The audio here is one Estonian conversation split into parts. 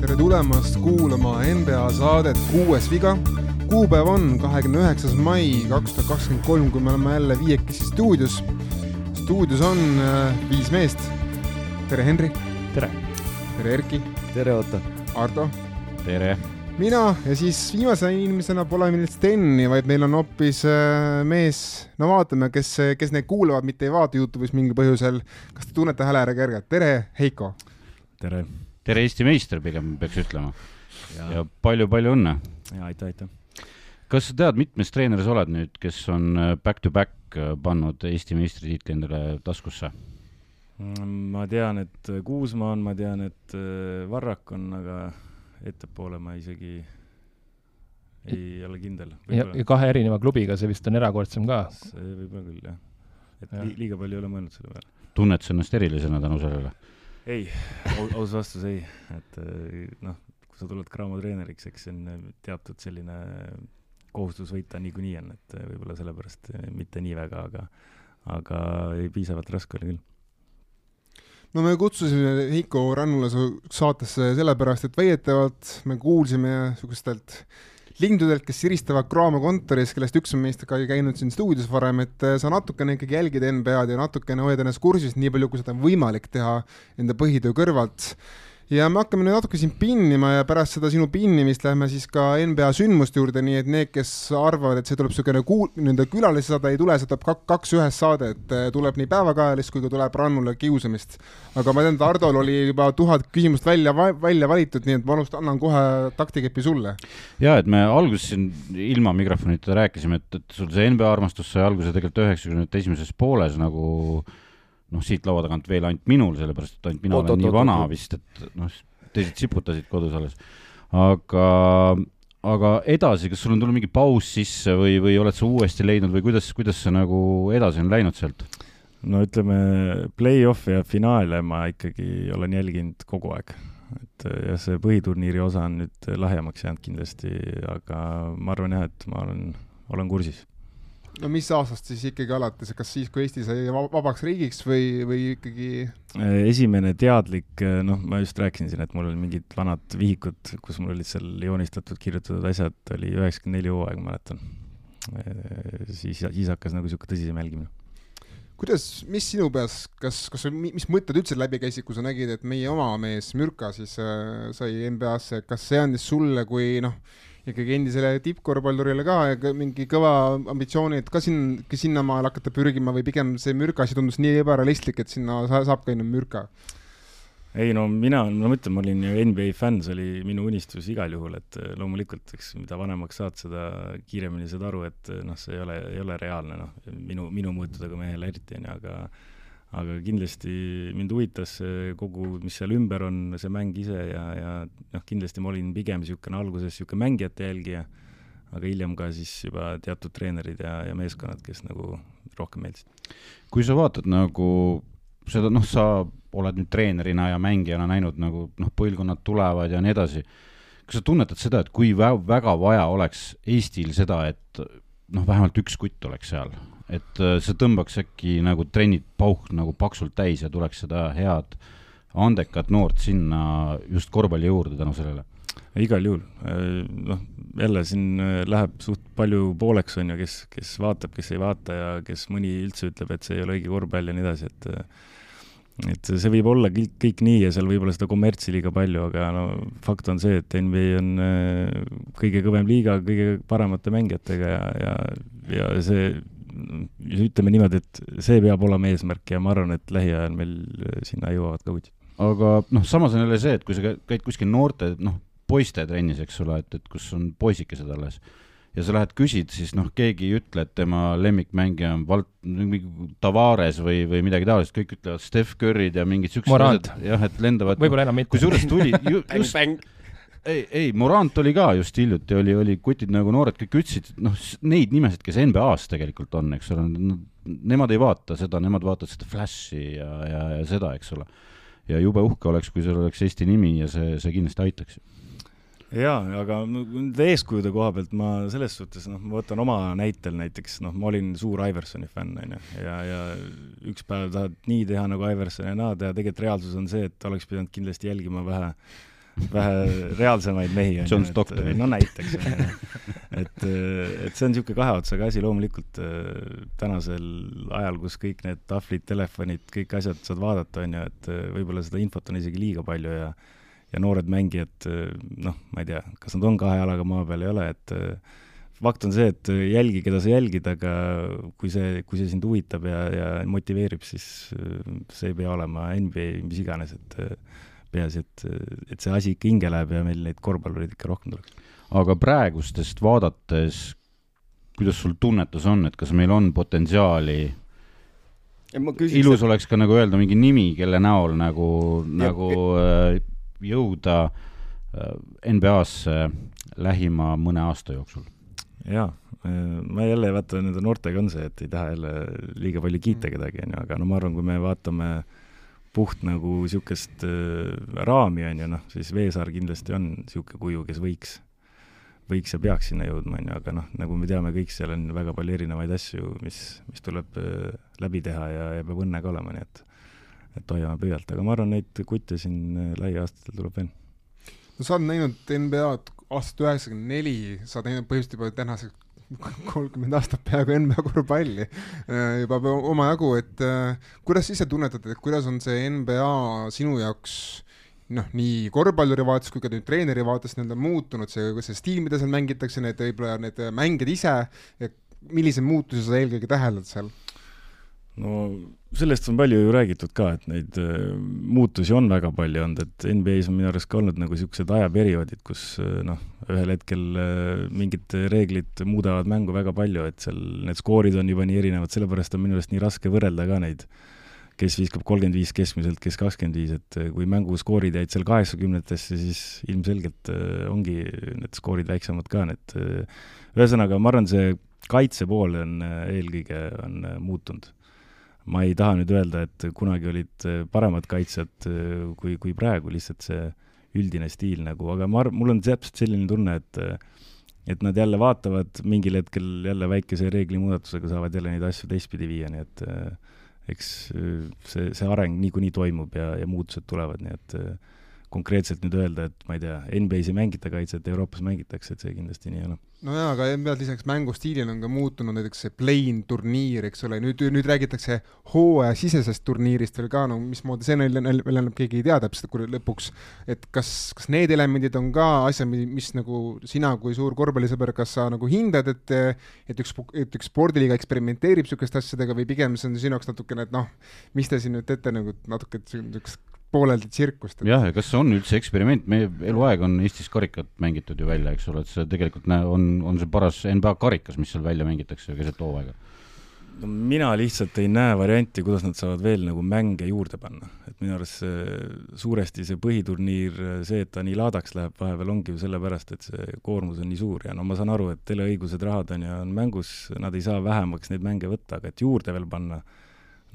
tere tulemast kuulama NBA saadet Kuues viga. kuupäev on kahekümne üheksas mai kaks tuhat kakskümmend kolm, kui me oleme jälle viiekesi stuudios. stuudios on äh, viis meest. tere, Henri. tere. tere, Erki. tere, Otto. Ardo. tere. Mina ja siis viimase inimesena pole meil Steni, vaid meil on hoopis äh, mees, no vaatame, kes, kes neid kuulavad, mitte ei vaata Youtube'is mingil põhjusel. kas te tunnete hääle ära kergelt? tere, Heiko. tere. tere, Eesti meister pigem peaks ütlema. ja palju-palju õnne. ja aitäh, aitäh. kas sa tead, mitmes treener sa oled nüüd, kes on back-to-back -back pannud Eesti meistritiitli endale taskusse? Mm, ma tean, et Kuusma on, ma tean, et Varrak on, aga ettepoole ma isegi ei ole kindel. ja, ja kahe erineva klubiga, see vist on erakordsem ka. see võib-olla küll, jah. et ja. liiga palju ei ole mõelnud selle peale. tunned sa ennast erilisena tänu sellele? ei, aus vastus ei, et noh, kui sa tuled Cramo treeneriks, eks see on teatud selline kohustus võita niikuinii on, et võib-olla sellepärast mitte nii väga, aga aga ei, piisavalt raske oli küll no me kutsusime Heiko Rannula saatesse sellepärast, et väidetavalt me kuulsime niisugustelt lindudelt, kes siristavad Cramo kontoris, kellest üks on meist ka käinud siin stuudios varem, et sa natukene ikkagi jälgid NBA-d ja natukene hoiad ennast kursis, nii palju, kui seda on võimalik teha enda põhitöö kõrvalt ja me hakkame nüüd natuke siin pinnima ja pärast seda sinu pinnimist lähme siis ka NBA sündmuste juurde, nii et need, kes arvavad, et see tuleb niisugune kuu-, nii-öelda külalise saade, ei tule, see tuleb kak-, kaks ühes saade, et eh, tuleb nii päevakajalist kui ka tuleb rannule kiusamist. aga ma tean, et Hardol oli juba tuhat küsimust välja, välja valitud, nii et ma alustan, annan kohe taktikepi sulle. ja et me alguses siin ilma mikrofonita rääkisime, et, et sul see NBA armastus sai alguse tegelikult üheksakümnendate esimeses pooles nagu noh, siit laua tagant veel ainult minul, sellepärast et ainult mina oot, olen oot, nii oot, vana oot. vist, et noh, teised siputasid kodus alles. aga, aga edasi, kas sul on tulnud mingi paus sisse või, või oled sa uuesti leidnud või kuidas, kuidas see nagu edasi on läinud sealt? no ütleme, play-off'i ja finaale ma ikkagi olen jälginud kogu aeg. et jah, see põhiturniiri osa on nüüd lahjemaks jäänud kindlasti, aga ma arvan jah, et ma olen, olen kursis no mis aastast siis ikkagi alates, kas siis, kui Eesti sai vabaks riigiks või, või ikkagi? esimene teadlik, noh, ma just rääkisin siin, et mul olid mingid vanad vihikud, kus mul olid seal joonistatud, kirjutatud asjad, oli üheksakümmend neli hooaeg, mäletan. siis, siis hakkas nagu niisugune tõsisem jälgimine kuidas, mis sinu peas, kas, kas, mis mõtted üldse läbi käisid, kui sa nägid, et meie oma mees Mürka siis äh, sai NBA-sse, kas see andis sulle kui noh, ikkagi endisele tippkorvpallurile ka mingi kõva ambitsiooni, et ka siin, sinnamaale hakata pürgima või pigem see mürka asi tundus nii ebarealistlik, et sinna saab ka enne mürka? ei no mina, ma mõtlen, ma olin ju NBA fänn, see oli minu unistus igal juhul, et eh, loomulikult, eks mida vanemaks saad, seda kiiremini saad aru, et eh, noh, see ei ole, ei ole reaalne, noh, minu, minu mõõtudega mehele eriti, onju, aga aga kindlasti mind huvitas kogu, mis seal ümber on, see mäng ise ja, ja noh, kindlasti ma olin pigem niisugune alguses niisugune mängijate jälgija, aga hiljem ka siis juba teatud treenerid ja, ja meeskonnad, kes nagu rohkem meeldisid. kui sa vaatad nagu seda, noh, sa oled nüüd treenerina ja mängijana näinud nagu noh, põlvkonnad tulevad ja nii edasi, kas sa tunnetad seda, et kui vä väga vaja oleks Eestil seda, et noh, vähemalt üks kutt oleks seal, et äh, see tõmbaks äkki nagu trennid pauh nagu paksult täis ja tuleks seda head andekat noort sinna just korvpalli juurde tänu sellele? igal juhul, äh, noh, jälle siin äh, läheb suht palju pooleks, on ju, kes, kes vaatab, kes ei vaata ja kes mõni üldse ütleb, et see ei ole õige korvpall ja nii edasi, et et see võib olla kõik, kõik nii ja seal võib olla seda kommertsi liiga palju, aga no fakt on see, et NBA on kõige kõvem liiga kõige paremate mängijatega ja, ja, ja see ütleme niimoodi, et see peab olema eesmärk ja ma arvan, et lähiajal meil sinna jõuavad ka kutid. aga noh, samas on jälle see, et kui sa käid kuskil noorte, noh, poiste trennis, eks ole, et, et kus on poisikesed alles ja sa lähed küsid, siis noh, keegi ei ütle, et tema lemmikmängija on Valt-, mingi Tavares või, või midagi taolist, kõik ütlevad Steph Curry'd ja mingid siuksed asjad, jah, et lendavad. võib-olla enam mitte. kusjuures tuli ju, just ei, ei, Morant oli ka just hiljuti, oli, oli kutid nagu noored kõik ütlesid, noh, neid nimesid, kes NBA-s tegelikult on, eks ole, nemad ei vaata seda, nemad vaatavad seda Flashi ja, ja, ja seda, eks ole. ja jube uhke oleks, kui seal oleks Eesti nimi ja see, see kindlasti aitaks jaa, aga nüüd eeskujude koha pealt ma selles suhtes, noh, ma võtan oma näitel näiteks, noh, ma olin suur Iversoni fänn, onju, ja, ja üks päev tahad nii teha nagu Iverson ja naa teha, tegelikult reaalsus on see, et oleks pidanud kindlasti jälgima vähe vähe reaalsemaid mehi. John Stocktoni. no näiteks, et, et see on niisugune kahe otsaga asi, loomulikult äh, tänasel ajal, kus kõik need tahvlid, telefonid, kõik asjad saad vaadata, on ju, et äh, võib-olla seda infot on isegi liiga palju ja ja noored mängijad, äh, noh, ma ei tea, kas nad on kahe jalaga maa peal, ei ole, et fakt on see, et jälgi, keda sa jälgid, aga kui see, kui see sind huvitab ja, ja motiveerib, siis see ei pea olema NBA, mis iganes, et peaasi, et, et see asi ikka hinge läheb ja meil neid korvpallureid ikka rohkem tuleks. aga praegustest vaadates, kuidas sul tunnetus on, et kas meil on potentsiaali ilus et... oleks ka nagu öelda mingi nimi, kelle näol nagu, nagu äh, jõuda äh, NBA-sse lähima mõne aasta jooksul? jaa, äh, ma jälle vaata, nende noortega on see, et ei taha jälle liiga palju kiita kedagi, onju, aga no ma arvan, kui me vaatame äh, puht nagu niisugust äh, raami, on ju, noh, siis Veesaar kindlasti on niisugune kuju, kes võiks, võiks ja peaks sinna jõudma, on ju, aga noh, nagu me teame kõik, seal on väga palju erinevaid asju, mis, mis tuleb äh, läbi teha ja, ja peab õnne ka olema, nii et et hoiame pöialt, aga ma arvan, neid kutte siin äh, lähiaastatel tuleb veel. no sa oled näinud NBA-d aastat üheksakümmend neli, sa oled näinud põhimõtteliselt juba tänaseks kolmkümmend aastat peaaegu NBA korvpalli äh, juba omajagu, et äh, kuidas ise tunnetad, et kuidas on see NBA sinu jaoks noh, nii korvpalluri vaates kui ka nüüd treeneri vaates nii-öelda muutunud, see, see stiil, mida seal mängitakse, need võib-olla need mängijad ise, milliseid muutusi sa eelkõige täheldad seal? no sellest on palju ju räägitud ka, et neid äh, muutusi on väga palju olnud, et NBA-s on minu arust ka olnud nagu niisugused ajaperioodid, kus äh, noh, ühel hetkel äh, mingid reeglid muudavad mängu väga palju, et seal need skoorid on juba nii erinevad, sellepärast on minu arust nii raske võrrelda ka neid, kes viskab kolmkümmend viis keskmiselt, kes kakskümmend viis, et kui mängu skoorid jäid seal kaheksakümnendatesse, siis ilmselgelt ongi need skoorid väiksemad ka, need ühesõnaga, ma arvan, see kaitse pool on eelkõige, on muutunud ma ei taha nüüd öelda, et kunagi olid äh, paremad kaitsjad äh, kui, kui praegu, lihtsalt see üldine stiil nagu, aga ma arvan, mul on täpselt selline tunne, et äh, et nad jälle vaatavad mingil hetkel jälle väikese reeglimuudatusega saavad jälle neid asju teistpidi viia, nii et eks see, see areng niikuinii toimub ja, ja muutused tulevad, nii et konkreetselt nüüd öelda, et ma ei tea, NBA-s ei mängita kaitset, Euroopas mängitakse, et see kindlasti nii ei ole. Nojaa, aga NBA-l lisaks mängustiilile on ka muutunud näiteks see play-in turniir, eks ole, nüüd, nüüd räägitakse hooajasisesest turniirist veel ka, no mismoodi see neil enam keegi ei tea täpselt, kui lõpuks, et kas, kas need elemendid on ka asjad, mis nagu sina kui suur korvpallisõber, kas sa nagu hindad, et et üks, et üks spordiliiga eksperimenteerib niisuguste asjadega või pigem see on sinu jaoks natukene, et noh, mis te siin nüüd teete nagu natuke niisugust pooleldi tsirkust et.... jah, ja kas see on üldse eksperiment, meie eluaeg on Eestis karikat mängitud ju välja, eks ole, et see tegelikult on, on see paras NBA karikas, mis seal välja mängitakse keset hooaega. No mina lihtsalt ei näe varianti, kuidas nad saavad veel nagu mänge juurde panna. et minu arust see, suuresti see põhiturniir, see, et ta nii laadaks läheb vahepeal, ongi ju sellepärast, et see koormus on nii suur. Ja no ma saan aru, et teleõigused, rahad on ju, on mängus, nad ei saa vähemaks neid mänge võtta, aga et juurde veel panna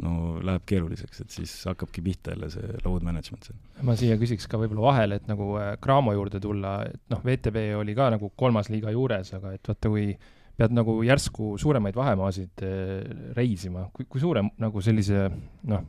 no läheb keeruliseks, et siis hakkabki pihta jälle see load management seal. ma siia küsiks ka võib-olla vahele, et nagu äh, Cramo juurde tulla, et noh, VTB oli ka nagu kolmas liiga juures, aga et vaata, kui pead nagu järsku suuremaid vahemaasid äh, reisima, kui, kui suure nagu sellise noh,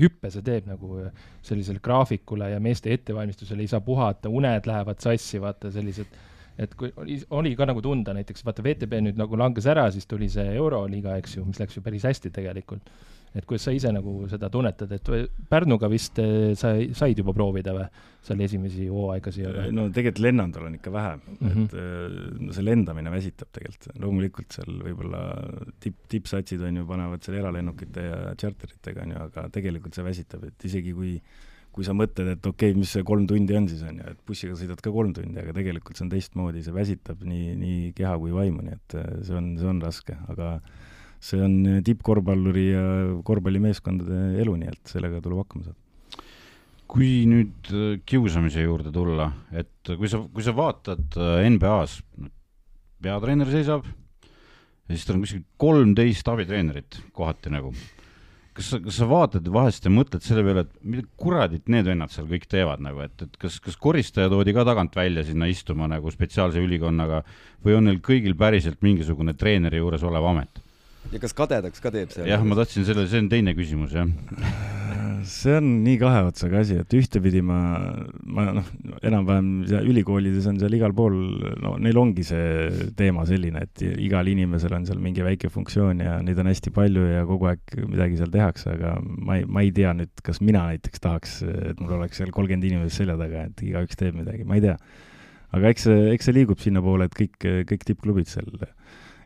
hüppe see teeb nagu äh, sellisele graafikule ja meeste ettevalmistusele ei saa puhata, uned lähevad sassi, vaata sellised et kui oli, oli ka nagu tunda näiteks, vaata VTB nüüd nagu langes ära, siis tuli see Euroliiga, eks ju, mis läks ju päris hästi tegelikult et kuidas sa ise nagu seda tunnetad, et Pärnuga vist eh, sa said juba proovida või, seal esimesi hooaegasi? no tegelikult lennanud olen ikka vähe. Mm, -hmm. et eh, no see lendamine väsitab tegelikult, loomulikult seal võib-olla tipp, tippsatsid on ju, panevad seal eralennukite ja tšarteritega on ju, aga tegelikult see väsitab, et isegi kui kui sa mõtled, et okei okay,, mis see kolm tundi on siis, on ju, et bussiga sõidad ka kolm tundi, aga tegelikult see on teistmoodi, see väsitab nii, nii keha kui vaimu, nii et eh, see on, see on raske, aga see on tippkorvpalluri ja korvpallimeeskondade elu, nii et sellega tuleb hakkama saada kui nüüd äh, kiusamise juurde tulla, et kui sa, kui sa vaatad äh, NBA-s, peatreener seisab ja siis tal on kuskil kolmteist abitreenerit kohati nagu. kas sa, kas sa vaatad vahest ja mõtled selle peale, et mida kuradit need vennad seal kõik teevad nagu, et, et kas, kas koristaja toodi ka tagant välja sinna istuma nagu spetsiaalse ülikonnaga või on neil kõigil päriselt mingisugune treeneri juures olev amet? Ja kas kadedaks ka teeb seal? jah, ma tahtsin selle, see on teine küsimus, jah see on nii kahe otsaga asi, et ühtepidi ma, ma noh, enam-vähem ülikoolides on seal igal pool, no neil ongi see teema selline, et igal inimesel on seal mingi väike funktsioon ja neid on hästi palju ja kogu aeg midagi seal tehakse, aga ma ei, ma ei tea nüüd, kas mina näiteks tahaks, et mul oleks seal kolmkümmend inimest selja taga, et igaüks teeb midagi, ma ei tea. aga eks see, eks see liigub sinnapoole, et kõik, kõik tippklubid seal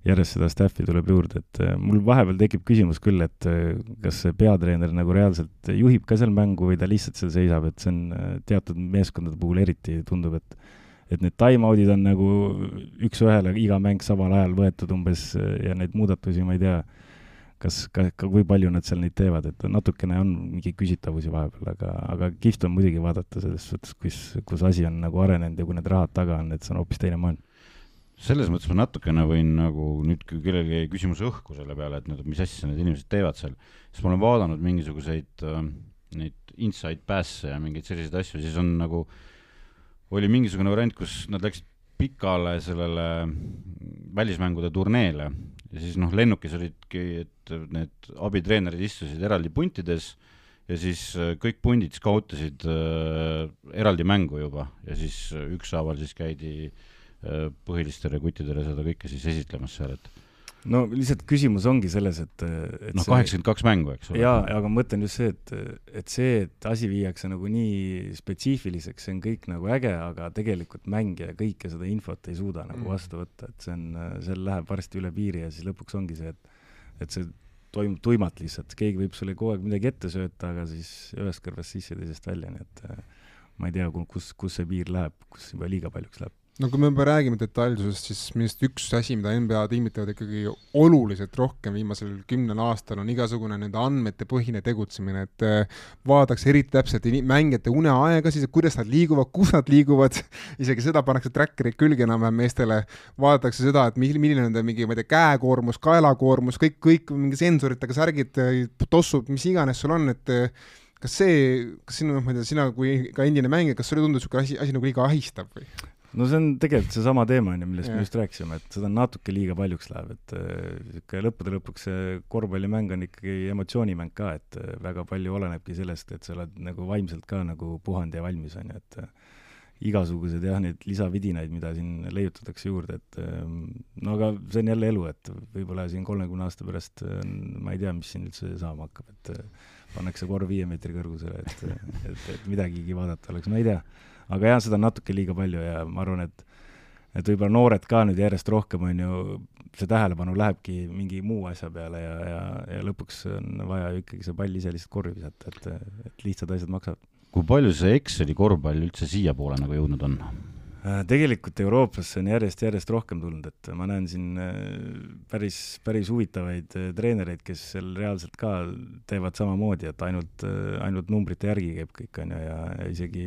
järjest seda staff'i tuleb juurde, et äh, mul vahepeal tekib küsimus küll, et äh, kas see peatreener nagu reaalselt juhib ka seal mängu või ta lihtsalt seal seisab, et see on äh, teatud meeskondade puhul eriti tundub, et et need time-out'id on nagu üks-ühele iga mäng samal ajal võetud umbes ja neid muudatusi ma ei tea, kas, ka, ka kui palju nad seal neid teevad, et natukene on mingi küsitavusi vahepeal, aga, aga kihvt on muidugi vaadata selles suhtes, kus, kus asi on nagu arenenud ja kui need rahad taga on, et see on hoopis teine maailm selles mõttes ma natukene võin nagu nüüd, kui kellelgi jäi küsimus õhku selle peale, et nüüd, mis asja need inimesed teevad seal, siis ma olen vaadanud mingisuguseid äh, neid inside pass'e ja mingeid selliseid asju, siis on nagu, oli mingisugune variant, kus nad läksid pikale sellele välismängude turneele ja siis noh, lennukis olidki, et need abitreenerid istusid eraldi puntides ja siis äh, kõik pundid skautasid äh, eraldi mängu juba ja siis ükshaaval siis käidi äh, Äh, põhilistele kuttidele seda kõike siis esitlemas seal, et no lihtsalt küsimus ongi selles, et, et noh, kaheksakümmend kaks mängu, eks ole. jaa, aga ma mõtlen just see, et, et see, et asi viiakse nagu nii spetsiifiliseks, see on kõik nagu äge, aga tegelikult mängija kõike seda infot ei suuda nagu mm. vastu võtta, et see on, seal läheb varsti üle piiri ja siis lõpuks ongi see, et et see toimub tuimalt lihtsalt, keegi võib sulle kogu aeg midagi ette sööta, aga siis ühest kõrvast sisse, teisest välja, nii et ma ei tea, kus, kus see piir läheb, kus juba liiga paljuks läheb no kui me juba räägime detailsusest, siis minu arust üks asi, mida NBA tiimid teevad ikkagi oluliselt rohkem viimasel kümnel aastal, on igasugune nende andmete põhine tegutsemine, et äh, vaadatakse eriti täpselt mängijate uneaegasid, kuidas nad liiguvad, kus nad liiguvad, isegi seda pannakse tracker'id külge enam-vähem meestele, vaadatakse seda, et milline on nende mingi, ma ei tea, käekoormus, kaelakoormus, kõik, kõik mingi sensoritega särgid, tossud, mis iganes sul on, et kas see, kas sinu, ma ei tea, sina kui ka endine mängija, kas sulle tundub niisugune asi, asi nagu liiga ahistav või? No see on tegelikult seesama teema, on ju, millest ja. me just rääkisime, et seda natuke liiga paljuks läheb, et äh, lõppude lõpuks see korvpallimäng on ikkagi emotsioonimäng ka, et äh, väga palju olenebki sellest, et sa oled nagu vaimselt ka nagu puhanud ja valmis, on ju, et äh, igasugused jah, neid lisavidinaid, mida siin leiutatakse juurde, et no aga see on jälle elu, et võib-olla siin kolmekümne aasta pärast ma ei tea, mis siin üldse saama hakkab, et pannakse korv viie meetri kõrgusele, et, et, et midagigi vaadata oleks, ma ei tea aga jah, seda on natuke liiga palju ja ma arvan, et et võib-olla noored ka nüüd järjest rohkem, on ju, see tähelepanu lähebki mingi muu asja peale ja, ja, ja lõpuks on vaja ju ikkagi see pall ise lihtsalt korvi visata, et, et lihtsad asjad maksavad. kui palju see Exceli korvpall üldse siiapoole nagu jõudnud on? Äh, tegelikult Euroopasse on järjest-järjest rohkem tulnud, et ma näen siin äh, päris, päris huvitavaid äh, treenereid, kes seal reaalselt ka teevad samamoodi, et ainult, ainult numbrite järgi käib kõik, on ju, ja isegi,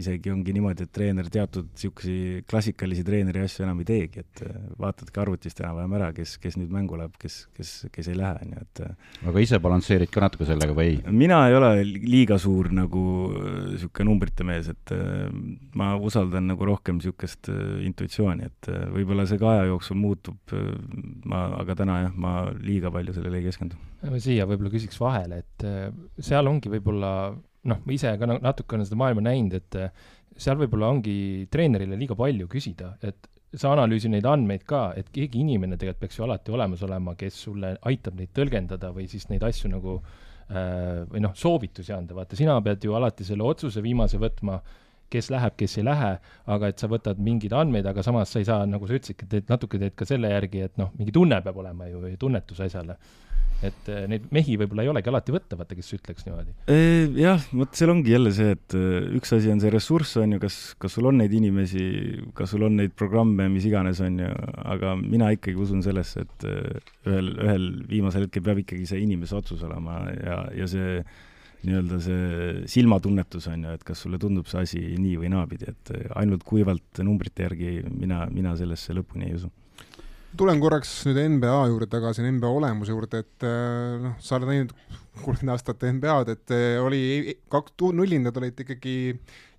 isegi ongi niimoodi, et treener teatud niisuguseid klassikalisi treeneri asju enam ei teegi, et vaatadki arvutist enam-vähem ära, kes, kes nüüd mängu läheb, kes, kes, kes ei lähe, on ju, et aga ise balansseerid ka natuke sellega või ei? mina ei ole liiga suur nagu niisugune numbrite mees, et ma usaldan nagu rohkem niisugust intuitsiooni, et võib-olla see ka aja jooksul muutub, ma, aga täna jah, ma liiga palju sellele ei keskendu. siia võib-olla küsiks vahele, et seal ongi võib-olla noh, ma ise ka natuke olen seda maailma näinud, et seal võib-olla ongi treenerile liiga palju küsida, et sa analüüsi neid andmeid ka, et keegi inimene tegelikult peaks ju alati olemas olema, kes sulle aitab neid tõlgendada või siis neid asju nagu äh, või noh, soovitusi anda, vaata, sina pead ju alati selle otsuse viimase võtma, kes läheb, kes ei lähe, aga et sa võtad mingeid andmeid, aga samas sa ei saa, nagu sa ütlesidki, teed natuke teed ka selle järgi, et noh, mingi tunne peab olema ju, tunnetus asjale et äh, neid mehi võib-olla ei olegi alati võtta, vaata, kes ütleks niimoodi. jah, vot seal ongi jälle see, et äh, üks asi on see ressurss, on ju, kas, kas sul on neid inimesi, kas sul on neid programme, mis iganes, on ju, aga mina ikkagi usun sellesse, et äh, ühel, ühel viimasel hetkel peab ikkagi see inimese otsus olema ja, ja see nii-öelda see silmatunnetus on ju, et kas sulle tundub see asi nii või naapidi, et ainult kuivalt numbrite järgi mina, mina sellesse lõpuni ei usu. Tulen korraks nüüd NBA juurde tagasi, NBA olemuse juurde, et äh, noh, sa oled näinud kolmkümmend aastat NBA-d, et äh, oli kaks nullindad olid ikkagi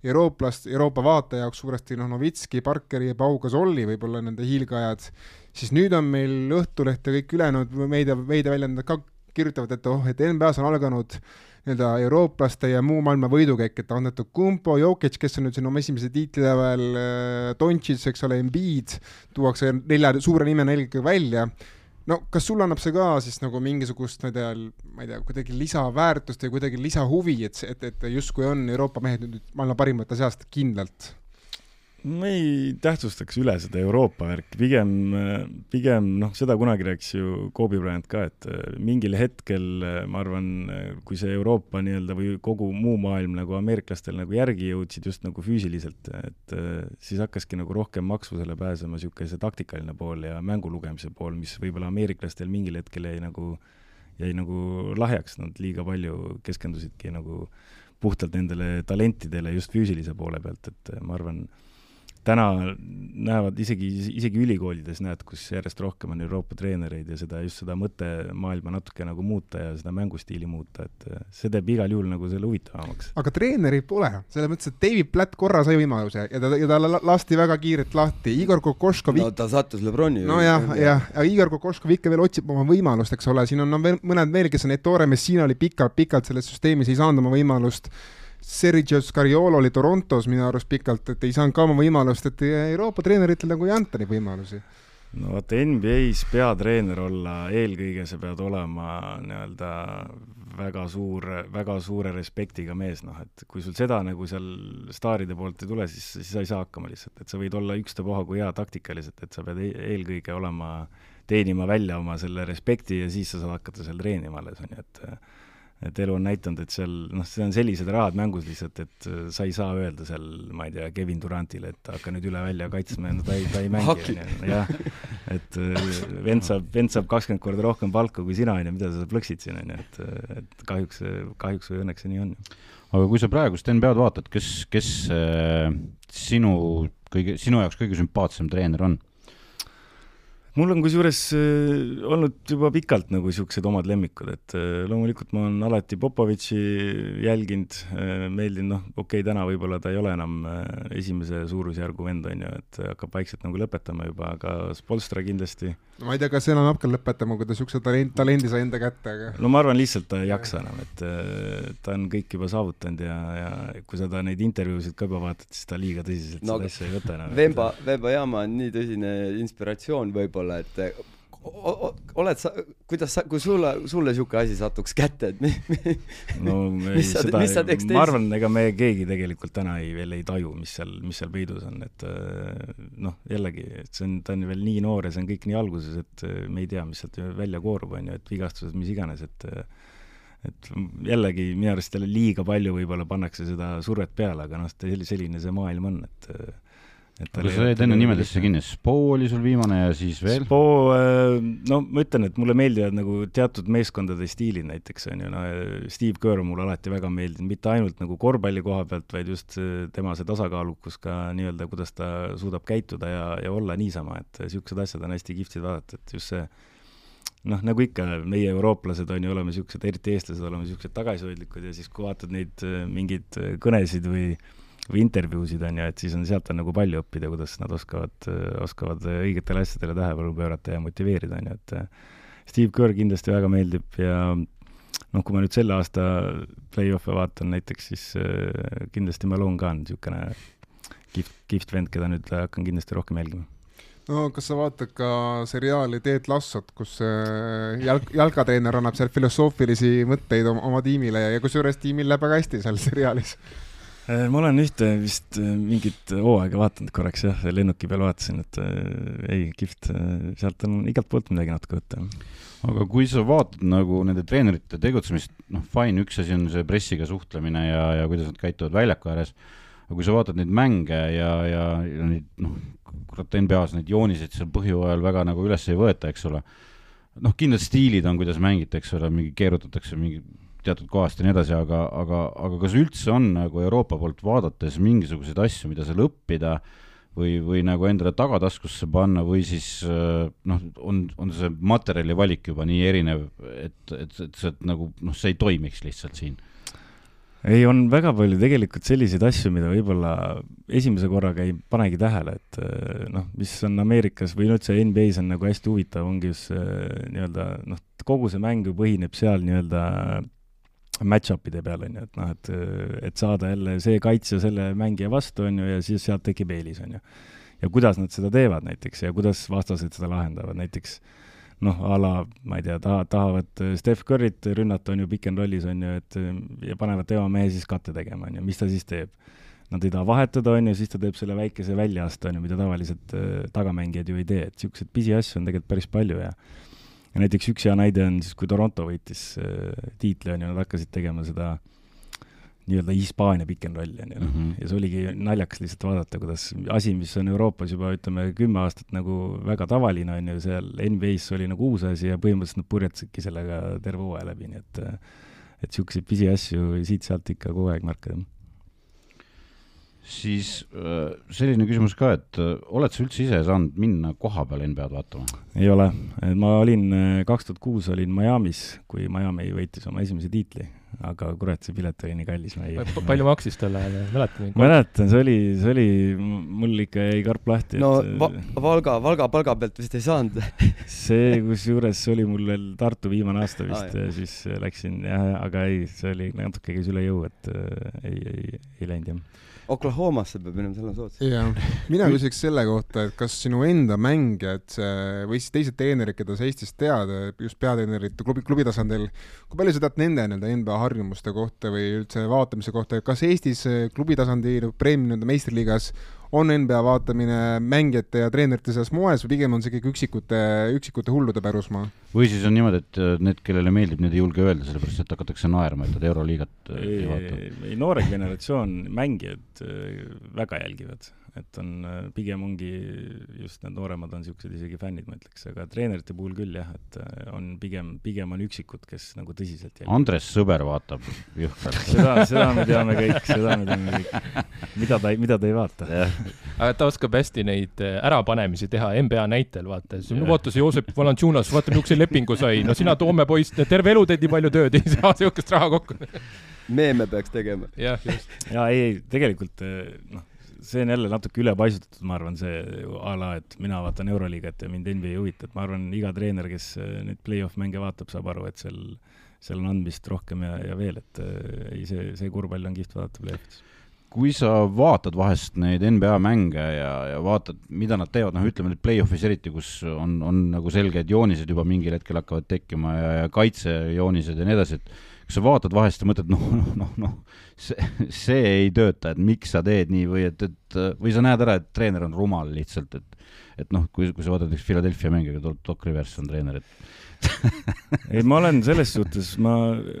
eurooplast, Euroopa vaataja jaoks suuresti noh, Novitski, Parkeri ja Pau Gasolli võib-olla nende hiilgeajad, siis nüüd on meil Õhtuleht ja kõik ülejäänud meedia, meediaväljaanded ka kirjutavad, et oh, et NBA-s on alganud nii-öelda eurooplaste ja muu maailma võidukäik, et Antetokounmpo, Jokic, kes on nüüd siin oma esimese tiitli lävel, äh, Doncic, eks ole, Embiid, tuuakse nelja suure nimena eelkõige välja no kas sulle annab see ka siis nagu mingisugust, ma ei tea, ma ei tea, kuidagi lisaväärtust või kuidagi lisahuvi, et, et, et justkui on Euroopa mehed nüüd maailma parimate seast kindlalt? Ma ei tähtsustaks üle seda Euroopa värki, pigem, pigem noh, seda kunagi rääkis ju Kobe Bryant ka, et äh, mingil hetkel äh, ma arvan, kui see Euroopa nii-öelda või kogu muu maailm nagu ameeriklastel nagu järgi jõudsid just nagu füüsiliselt, et äh, siis hakkaski nagu rohkem maksvusele pääsema niisugune see taktikaline pool ja mängu lugemise pool, mis võib-olla ameeriklastel mingil hetkel jäi nagu, jäi nagu lahjaks, nad liiga palju keskendusidki nagu puhtalt nendele talentidele just füüsilise poole pealt, et ma arvan, täna näevad isegi, isegi ülikoolides näed, kus järjest rohkem on Euroopa treenereid ja seda, just seda mõttemaailma natuke nagu muuta ja seda mängustiili muuta, et äh, see teeb igal juhul nagu selle huvitavamaks. aga treenerit pole, selles mõttes, et David Platt korra sai võimaluse ja ta, ja ta lasti väga kiirelt lahti, Igor Kokoškov no ta sattus Lebroni nojah, jah, aga Igor Kokoškov ikka veel otsib oma võimalust, eks ole, siin on no, veel mõned veel, kes on, Ettore Messina oli pikalt-pikalt selles süsteemis, ei saanud oma võimalust Sergio Scariolo oli Torontos minu arust pikalt, et ei saanud ka oma võimalust, et Euroopa treeneritel nagu ei anta neid võimalusi. no vaata, NBA-s peatreener olla, eelkõige sa pead olema nii-öelda väga suur, väga suure respektiga mees, noh, et kui sul seda nagu seal staaride poolt ei tule, siis, siis sa ei saa hakkama lihtsalt, et sa võid olla ükstapuha kui hea taktikaliselt, et sa pead e-, eelkõige olema, teenima välja oma selle respekti ja siis sa saad hakata seal treenima alles, on ju, et et elu on näidanud, et seal noh, see on sellised rahad mängus lihtsalt, et äh, sa ei saa öelda seal, ma ei tea, Kevin Durantile, et hakka nüüd üle välja kaitsma ja no ta ei, ta ei mängi, onju, jah. et äh, vend saab, vend saab kakskümmend korda rohkem palka kui sina, onju, mida sa plõksid siin, onju, et, et kahjuks, kahjuks või õnneks see nii on. aga kui sa praegust NBA-d vaatad, kes, kes äh, sinu kõige, sinu jaoks kõige sümpaatsem treener on? Mul on kusjuures äh, olnud juba pikalt nagu siuksed omad lemmikud, et äh, loomulikult ma olen alati Popovitši jälginud, äh, meeldinud, noh, okei okay,, täna võib-olla ta ei ole enam esimese suurusjärgu vend, on ju, et hakkab vaikselt nagu lõpetama juba, aga Spolstra kindlasti. ma ei tea, kas enam hakkab lõpetama, kui ta siukse talent, talendi sai enda kätte, aga. no ma arvan, lihtsalt ta ei jaksa enam, et ta on kõik juba saavutanud ja, ja kui sa ta neid intervjuusid ka juba vaatad, siis ta liiga tõsiselt no, seda asja ei võta enam. Vemba, Vemba Jama on nii tõsine inspiratsioon võib-olla võib-olla, et oled sa, kuidas sa, kui sulle, sulle niisugune asi satuks kätte, et mi, mi, no me mis sa, mis sa teeks teist? ma arvan, ega me keegi tegelikult täna ei, veel ei taju, mis seal, mis seal peidus on, et noh, jällegi, et see on, ta on veel nii noor ja see on kõik nii alguses, et me ei tea, mis sealt välja koorub, on ju, et vigastused, mis iganes, et et jällegi minu arust jälle liiga palju võib-olla pannakse seda survet peale, aga noh, selline see maailm on, et sa jäid enne nimedesse kinni, Spo oli sul viimane ja siis veel? Spo, äh, no ma ütlen, et mulle meeldivad nagu teatud meeskondade stiilid näiteks on ju, no Steve Kerr on mulle alati väga meeldinud, mitte ainult nagu korvpalli koha pealt, vaid just tema see tasakaalukus ka nii-öelda, kuidas ta suudab käituda ja, ja olla niisama, et niisugused asjad on hästi kihvtid vaadata, et just see noh, nagu ikka, meie eurooplased on ju, oleme niisugused, eriti eestlased, oleme niisugused tagasihoidlikud ja siis, kui vaatad neid mingeid kõnesid või äh, või intervjuusid, on ju, et siis on, sealt on nagu palju õppida, kuidas nad oskavad, oskavad õigetele asjadele tähelepanu pöörata ja motiveerida, on ju, et Steve Kerr kindlasti väga meeldib ja noh, kui ma nüüd selle aasta play-off'e vaatan näiteks, siis äh, kindlasti Malone ka on niisugune kihvt, kihvt vend, keda nüüd hakkan kindlasti rohkem jälgima. No kas sa vaatad ka seriaali Ted Lassot, kus äh, jalg, jalkatreener annab seal filosoofilisi mõtteid oma, oma tiimile ja, kusjuures tiimil läheb väga hästi seal seriaalis ma olen ühte vist äh, mingit hooaega vaadanud korraks jah, lennuki peal vaatasin, et äh, ei, kihvt, sealt on igalt poolt midagi natuke võtta. aga kui sa vaatad nagu nende treenerite tegutsemist, noh, fine, üks asi on see pressiga suhtlemine ja, ja kuidas nad käituvad väljaku ääres, aga kui sa vaatad neid mänge ja, ja, ja neid noh, kurat NBA-s neid jooniseid seal põhjooajal väga nagu üles ei võeta, eks ole, noh, kindlad stiilid on, kuidas mängite, eks ole, mingi keerutatakse mingi teatud kohast ja nii edasi, aga, aga, aga kas üldse on nagu Euroopa poolt vaadates mingisuguseid asju, mida seal õppida või, või nagu endale tagataskusse panna või siis äh, noh, on, on see materjali valik juba nii erinev, et, et, et see nagu noh, see ei toimiks lihtsalt siin. ei, on väga palju tegelikult selliseid asju, mida võib-olla esimese korraga ei panegi tähele, et eh, noh, mis on Ameerikas või üldse NBA-s on nagu hästi huvitav, ongi just see nii-öelda noh, kogu see mäng ju põhineb seal nii-öelda match-up'ide peal, on ju, et noh, et, et saada jälle see kaitsja selle mängija vastu, on ju, ja siis sealt tekib eelis, on ju. ja kuidas nad seda teevad näiteks ja kuidas vastased seda lahendavad, näiteks noh, a la, ma ei tea, taha, tahavad Steph Curry't rünnata, on ju, pick and rollis, on ju, et ja panevad tema mehe siis katte tegema, on ju, mis ta siis teeb? Nad ei taha vahetada, on ju, siis ta teeb selle väikese väljaaste, on ju, mida tavaliselt äh, tagamängijad ju ei tee, et niisuguseid pisiasju on tegelikult päris palju ja ja näiteks üks hea näide on siis, kui Toronto võitis äh, tiitli, on ju, nad hakkasid tegema seda nii-öelda Hispaania pick and rolli, on ju, noh. ja see oligi naljakas lihtsalt vaadata, kuidas asi, mis on Euroopas juba ütleme, kümme aastat nagu väga tavaline, on ju, seal NBA-s oli nagu uus asi ja põhimõtteliselt nad purjetasidki sellega terve hooaja läbi, nii et et niisuguseid pisiasju siit-sealt ikka kogu aeg märkada siis äh, selline küsimus ka, et äh, oled sa üldse ise saanud minna koha peale NBA-d vaatama? ei ole, ma olin kaks tuhat kuus olin Miami's, kui Miami võitis oma esimese tiitli, aga kurat, see pilet oli nii kallis, ma ei palju maksis tol ajal, mäletad? mäletan, see oli, see oli, mul ikka jäi karp lahti. no et, va Valga, Valga palga pealt vist ei saanud see, kusjuures see oli mul veel Tartu viimane aasta vist ah, ja siis läksin jah, aga ei, see oli natuke käis üle jõu, et äh, ei, ei, ei läinud jah Oklahomasse peab minema, seal on soodsam. jah, mina küsiks selle kohta, et kas sinu enda mängijad või siis teised treenerid, keda sa Eestis tead, just peatreenerid klubi, klubi tasandil, kui palju sa tead nende nii-öelda NBA harjumuste kohta või üldse vaatamise kohta, kas Eestis klubi tasandil, preemia nii-öelda meistriliigas on NBA vaatamine mängijate ja treenerite seas moes või pigem on see ikkagi üksikute, üksikute hullude pärusmaa? või siis on niimoodi, et need, kellele meeldib, need ei julge öelda, sellepärast et hakatakse naerma, et nad Euroliigat ei, ei vaata? ei, noore generatsioon mängijad väga jälgivad et on, pigem ongi just need nooremad on niisugused isegi fännid, ma ütleks, aga treenerite puhul küll jah, et on pigem, pigem on üksikud, kes nagu tõsiselt jälgivad. Andres Sõber vaatab jõhkralt seda, seda me teame kõik, seda me teame kõik. mida ta ei, mida ta ei vaata. aga ta oskab hästi neid ärapanemisi teha NBA näitel, vaata, no vaata see Joosep Valanciunas, vaata niisuguse lepingu sai, no sina Toome poiss, terve elu teed nii palju tööd, ei saa niisugust raha kokku meeme peaks tegema. jah, just. jaa, ei, ei, tegelikult noh, see on jälle natuke ülepaisutatud, ma arvan, see a la, et mina vaatan Euroliigat ja mind NBA ei huvita, et ma arvan, iga treener, kes neid play-off mänge vaatab, saab aru, et seal, seal on andmist rohkem ja, ja veel, et ei, see, see korvpall on kihvt vaadata play-off'is. Kui sa vaatad vahest neid NBA mänge ja, ja vaatad, mida nad teevad, noh, ütleme nüüd play-off'is eriti, kus on, on nagu selged joonised juba mingil hetkel hakkavad tekkima ja, ja kaitsejoonised ja nii edasi, et kas sa vaatad vahest ja mõtled, noh, noh, noh, noh, see, see ei tööta, et miks sa teed nii või et, et või sa näed ära, et treener on rumal lihtsalt, et et noh, kui, kui sa vaatad näiteks Philadelphia mängiga, Doc Rivers on treener, et ei, ma olen selles suhtes, ma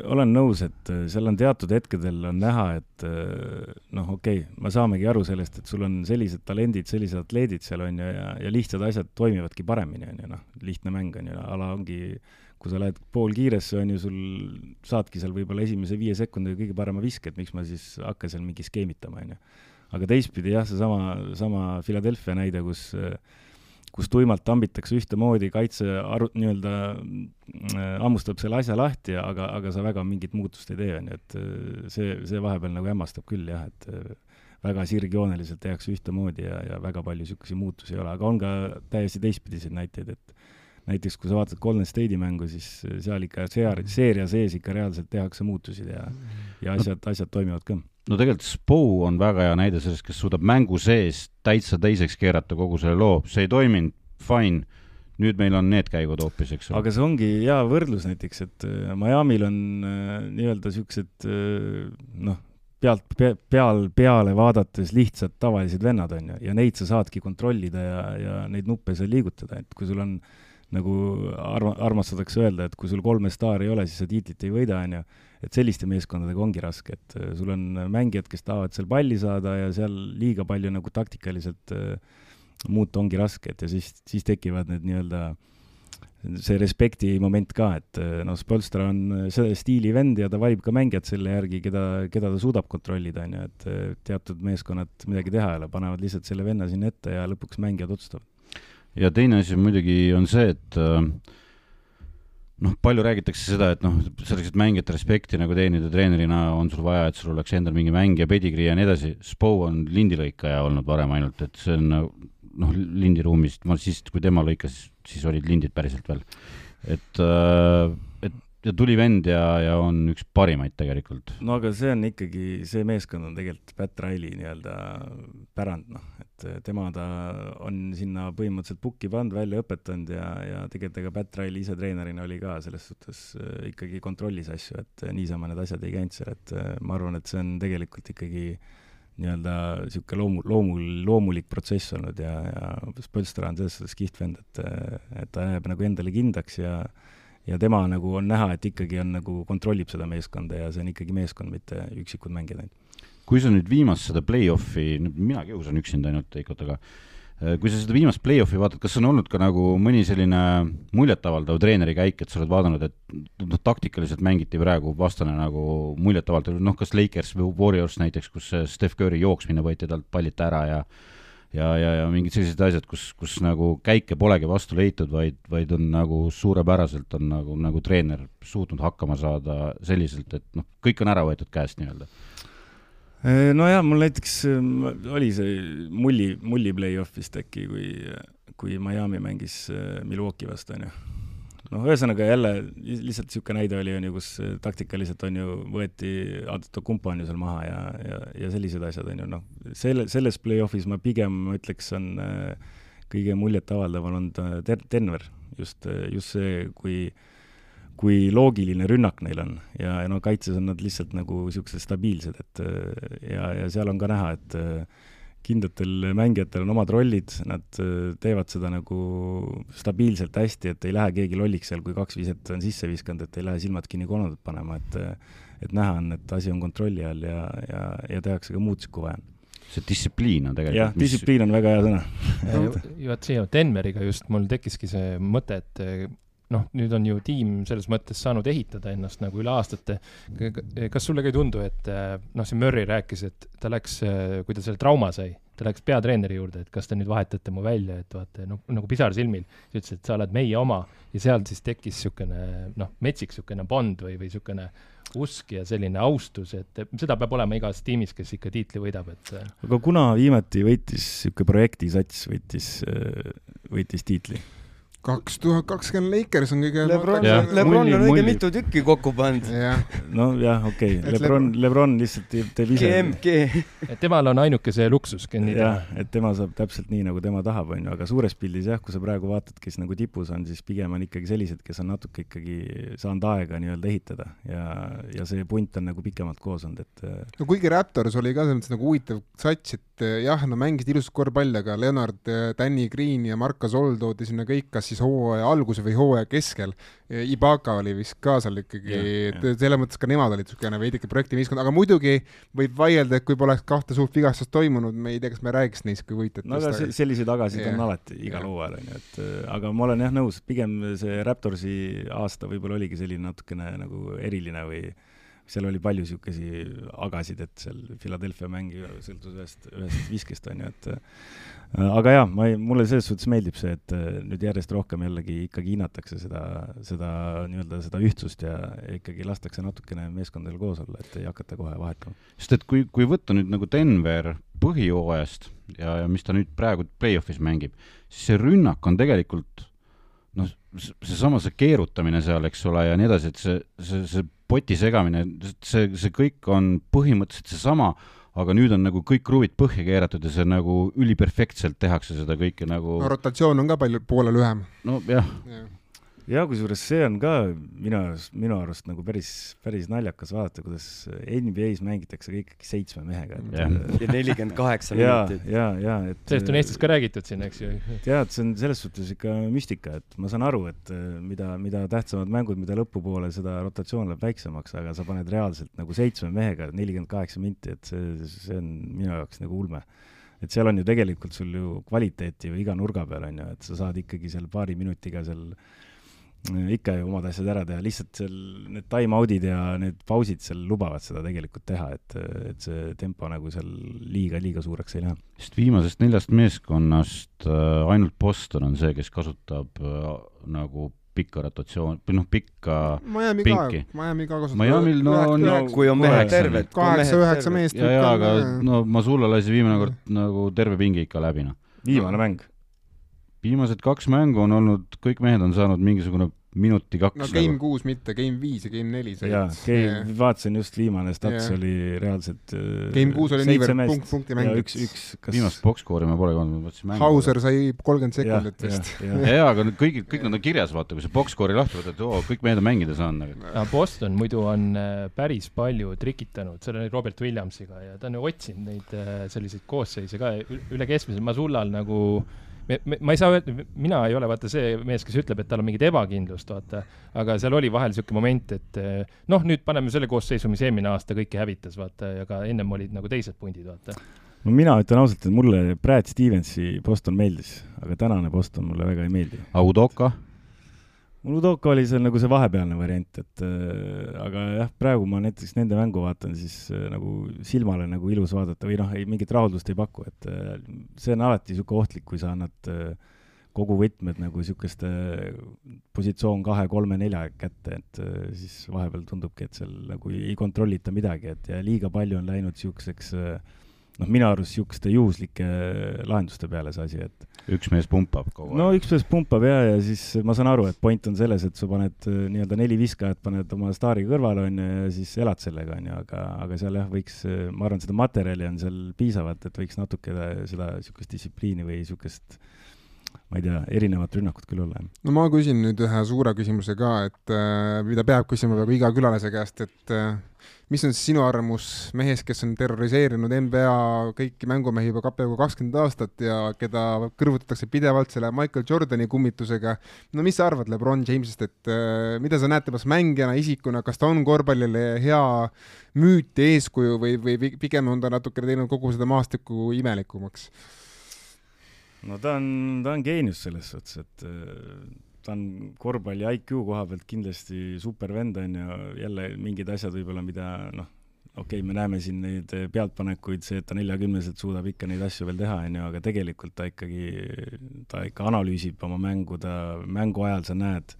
olen nõus, et seal on teatud hetkedel on näha, et noh, okei okay,, me saamegi aru sellest, et sul on sellised talendid, sellised atleedid seal on ju, ja, ja lihtsad asjad toimivadki paremini, on ju, noh, lihtne mäng on ju, ala ongi kui sa lähed poolkiiresse, on ju, sul saadki seal võib-olla esimese viie sekundiga kõige parema viske, et miks ma siis hakkan seal mingi skeemitama, on ju. aga teistpidi jah, seesama, sama Philadelphia näide, kus kus tuimalt tambitakse ühtemoodi, kaitse aru-, nii-öelda äh, hammustab selle asja lahti, aga, aga sa väga mingit muutust ei tee, on ju, et see, see vahepeal nagu hämmastab küll jah, et väga sirgjooneliselt tehakse ühtemoodi ja, ja väga palju niisuguseid muutusi ei ole, aga on ka täiesti teistpidiseid näiteid, et näiteks kui sa vaatad Golden State'i mängu, siis seal ikka seeria, seeria sees ikka reaalselt tehakse muutusi ja ja asjad no,, asjad toimivad ka. no tegelikult Spo on väga hea näide sellest, kes suudab mängu sees täitsa teiseks keerata kogu selle loo, see ei toiminud, fine, nüüd meil on need käigud hoopis, eks ole. aga see ongi hea võrdlus näiteks, et Miami'l on äh, nii-öelda niisugused äh, noh, pealt pe,, peal, peale vaadates lihtsad tavalised vennad, on ju, ja neid sa saadki kontrollida ja, ja neid nuppe seal liigutada, et kui sul on äh, nagu arma-, armastatakse öelda, et kui sul kolme staari ei ole, siis sa tiitlit ei võida, on ju. et selliste meeskondadega ongi raske, et äh, sul on mängijad, kes tahavad seal palli saada ja seal liiga palju nagu taktikaliselt äh, muuta ongi raske, et ja siis, siis tekivad need nii-öelda see respekti moment ka, et noh, Spolstra on selle stiili vend ja ta valib ka mängijad selle järgi, keda, keda ta suudab kontrollida, on ju, et teatud meeskonnad midagi teha ei ole, panevad lihtsalt selle venna sinna ette ja lõpuks mängijad otsustavad. Ja teine asi muidugi on see, et äh, noh, palju räägitakse seda, et noh, selleks, et mängijate respekti nagu teenida treenerina, on sul vaja, et sul oleks endal mingi mängija pedigrii ja nii edasi. Spo on lindilõikaja olnud varem ainult, et see on noh, lindiruumis, ma siis, kui tema lõikas, siis olid lindid päriselt veel. et, äh, ja tuli vend ja, ja on üks parimaid tegelikult. no aga see on ikkagi, see meeskond on tegelikult Pat Riley nii-öelda pärand, noh, et tema ta on sinna põhimõtteliselt pukki pannud, välja õpetanud ja, ja tegelikult ega Pat Riley ise treenerina oli ka selles suhtes äh, ikkagi kontrollis asju, et niisama need asjad ei käinud seal, et ma arvan, et see on tegelikult ikkagi nii-öelda niisugune loomu, loomul, loomulik protsess olnud ja, ja Spolstra on selles suhtes kihvt vend, et, et ta jääb nagu endale kindlaks ja ja tema nagu on näha, et ikkagi on nagu, kontrollib seda meeskonda ja see on ikkagi meeskond, mitte üksikud mängijad ainult. kui sa nüüd viimast seda play-off'i, mina kiusan üksinda ainult, Eikot, aga äh, kui sa seda viimast play-off'i vaatad, kas on olnud ka nagu mõni selline muljetavaldav treeneri käik, et sa oled vaadanud, et noh, taktikaliselt mängiti praegu vastane nagu muljetavaldav, noh, kas Lakers või Warriors näiteks, kus Steph Curry jooksmine võeti talt pallita ära ja ja, ja, ja mingid sellised asjad, kus, kus nagu käike polegi vastu leitud, vaid, vaid on nagu suurepäraselt on nagu, nagu treener suutnud hakkama saada selliselt, et noh, kõik on ära võetud käest nii-öelda. Nojah, mul näiteks oli see mulli, mulli play-off vist äkki, kui, kui Miami mängis Milwaukee vastu, onju noh, ühesõnaga jälle lihtsalt niisugune näide oli, on ju, kus taktikaliselt on ju, võeti Antetokounmpo on ju seal maha ja, ja, ja sellised asjad on ju, noh, selle, selles play-off'is ma pigem ütleks, on äh, kõige muljetavaldav olnud äh, Denver, just, äh, just see, kui kui loogiline rünnak neil on ja, ja no kaitses on nad lihtsalt nagu niisugused stabiilsed, et ja, ja seal on ka näha, et kindlatel mängijatel on omad rollid, nad äh, teevad seda nagu stabiilselt hästi, et ei lähe keegi lolliks seal, kui kaks viset on sisse viskanud, et ei lähe silmad kinni kolmandat panema, et et näha on, et asi on kontrolli all ja, ja, ja tehakse ka muutusi, kui vaja. On see distsipliin on tegelikult jah distsipliin on väga hea sõna. Vot siia Denveriga just mul tekkiski see mõte, et noh, nüüd on ju tiim selles mõttes saanud ehitada ennast nagu üle aastate. kas sulle ka ei tundu, et noh, see Murry rääkis, et ta läks, kui ta selle trauma sai, ta läks peatreeneri juurde, et kas te nüüd vahetate mu välja, et vaata, noh, nagu pisar silmil. ütles, et sa oled meie oma ja seal siis tekkis niisugune noh, metsik niisugune bond või, või niisugune usk ja selline austus, et seda peab olema igas tiimis, kes ikka tiitli võidab, et aga kuna viimati võitis niisugune projektisats, võitis, võitis tiitli? Kaks tuhat kakskümmend Lakers on kõige Lebron, Lebron on õige mitu tükki kokku pannud. nojah, okei Lebron, Lebron lihtsalt teeb ise. GMG. et temal on ainuke see luksus. jah, et tema saab täpselt nii, nagu tema tahab, onju, aga suures pildis jah, kui sa praegu vaatad, kes nagu tipus on, siis pigem on ikkagi sellised, kes on natuke ikkagi saanud aega nii-öelda ehitada ja, ja see punt on nagu pikemalt koos olnud, et. Äh, no kuigi Raptors oli ka selles mõttes nagu huvitav sats, et äh, jah, no mängisid ilusat korvpalli, aga Leonard, äh, Danny Green ja Marko Sol toodi sinna kõik, kas siis hooaja alguse või hooaja keskel. Ibaka oli vist ka seal ikkagi, selles mõttes ka nemad olid niisugune veidike projektimeeskond, aga muidugi võib vaielda, et kui poleks kahte suurt vigastust toimunud, me ei tea, kas me räägiks neist kui võitjatest. no aga selliseid tagasid on alati igal hooajal, on ju, et aga ma olen jah nõus, pigem see Raptorsi aasta võib-olla oligi selline natukene nagu eriline või seal oli palju niisuguseid agasid, et seal Philadelphia mängija sõltus ühest, ühest viskest, on ju, et äh, aga jaa, ma ei, mulle selles suhtes meeldib see, et äh, nüüd järjest rohkem jällegi ikkagi hinnatakse seda, seda nii-öelda seda ühtsust ja ikkagi lastakse natukene meeskondadel koos olla, et ei hakata kohe vahetama. sest et kui, kui võtta nüüd nagu Denver põhijooajast ja, ja mis ta nüüd praegu play-off'is mängib, siis see rünnak on tegelikult noh, seesama see keerutamine seal, eks ole, ja nii edasi, et see, see, see poti segamine, see, see kõik on põhimõtteliselt seesama, aga nüüd on nagu kõik kruvid põhja keeratud ja see nagu üliperfektselt tehakse seda kõike nagu no rotatsioon on ka palju, poole lühem. nojah ja ja kusjuures see on ka minu arust, minu arust nagu päris, päris naljakas vaadata, kuidas NBA-s mängitakse kõik seitsme mehega. ja nelikümmend kaheksa minutit. ja, ja, ja et. sellest on Eestis ka räägitud siin, eks ju. tead, see on selles suhtes ikka müstika, et ma saan aru, et äh, mida, mida tähtsamad mängud, mida lõpupoole, seda rotatsioon läheb väiksemaks, aga sa paned reaalselt nagu seitsme mehega nelikümmend kaheksa minti, et see, see on minu jaoks nagu ulme et seal on ju tegelikult sul ju kvaliteeti ju iga nurga peal on ju, et sa saad ikkagi seal paari minutiga seal ikka ju omad asjad ära teha, lihtsalt seal need time-out'id ja need pausid seal lubavad seda tegelikult teha, et, et see tempo nagu seal liiga, liiga suureks ei lähe. sest viimasest neljast meeskonnast äh, ainult Boston on see, kes kasutab äh, nagu pikka rotatsiooni, või noh, pikka Miami pinki. ka, Miami ka kasutab. Miami'l no on no, kui on mehed terved. kaheksa-üheksa meest. ja, ja, aga no Masula lasi viimane kord nagu terve pingi ikka läbi, noh. viimane mäng viimased kaks mängu on olnud, kõik mehed on saanud mingisugune minuti kaks. no game nagu. kuus mitte, game viis ja game neli said. jaa, game, vaatasin just viimane stats yeah. oli reaalselt äh, game kuus oli niivõrd punkt punkti mäng. üks, üks kas... viimast box-score'i ma pole olnud, ma mõtlesin mängu. Hauser sai kolmkümmend sekundit vist. ja, ja, aga kõik, kõik nad on kirjas, vaata, kui sa box-score'i lahti võtad, oo, kõik mehed on mängida saanud. aga Boston muidu on äh, päris palju trikitanud, selle Robert Williamsiga ja ta on ju otsinud neid äh, selliseid koosseise ka üle keskmise, Masullal nagu me, me, ma ei saa öelda, mina ei ole vaata see mees, kes ütleb, et tal on mingit ebakindlust, vaata, aga seal oli vahel niisugune moment, et eh, noh, nüüd paneme selle koosseisu, mis eelmine aasta kõike hävitas, vaata, ja ka ennem olid nagu teised pundid, vaata. no mina ütlen ausalt, et mulle Brad Stevensi Boston meeldis, aga tänane Boston mulle väga ei meeldi. Audoka? Mul Udoka oli seal nagu see vahepealne variant, et äh, aga jah, praegu ma näiteks nende mängu vaatan, siis äh, nagu silmale nagu ilus vaadata või noh, ei mingit rahuldust ei paku, et äh, see on alati niisugune ohtlik, kui sa annad äh, kogu võtmed nagu niisuguste positsioon kahe, kolme, nelja kätte, et äh, siis vahepeal tundubki, et seal nagu ei kontrollita midagi, et ja liiga palju on läinud niisuguseks äh, noh, minu arust niisuguste juhuslike lahenduste peale see asi, et üks mees pumpab kogu aeg. no üks mees pumpab ja, ja siis ma saan aru, et point on selles, et sa paned äh, nii-öelda neli viskajat, paned oma staari kõrvale, on ju, ja siis elad sellega, on ju, aga, aga seal jah, võiks, äh, ma arvan, seda materjali on seal piisavalt, et võiks natuke seda niisugust distsipliini või niisugust ma ei tea, erinevat rünnakut küll olla. no ma küsin nüüd ühe suure küsimuse ka, et äh, mida peab küsima peaaegu iga külalise käest, et äh, mis on siis sinu arvamus mehest, kes on terroriseerinud NBA kõiki mängumehi juba peaaegu kakskümmend aastat ja keda kõrvutatakse pidevalt selle Michael Jordani kummitusega. no mis sa arvad Lebron Jamesist, et äh, mida sa näed temast mängijana, isikuna, kas ta on korvpallile hea müüt ja eeskuju või, või pigem on ta natukene teinud kogu seda maastikku imelikumaks? No ta on, ta on geenius selles suhtes, et äh, ta on korvpalli IQ koha pealt kindlasti super vend, on ju, jälle mingid asjad võib-olla, mida noh, okei okay,, me näeme siin neid pealtpanekuid, see, et ta neljakümneselt suudab ikka neid asju veel teha, on ju, aga tegelikult ta ikkagi, ta ikka analüüsib oma mängu, ta mängu ajal sa näed,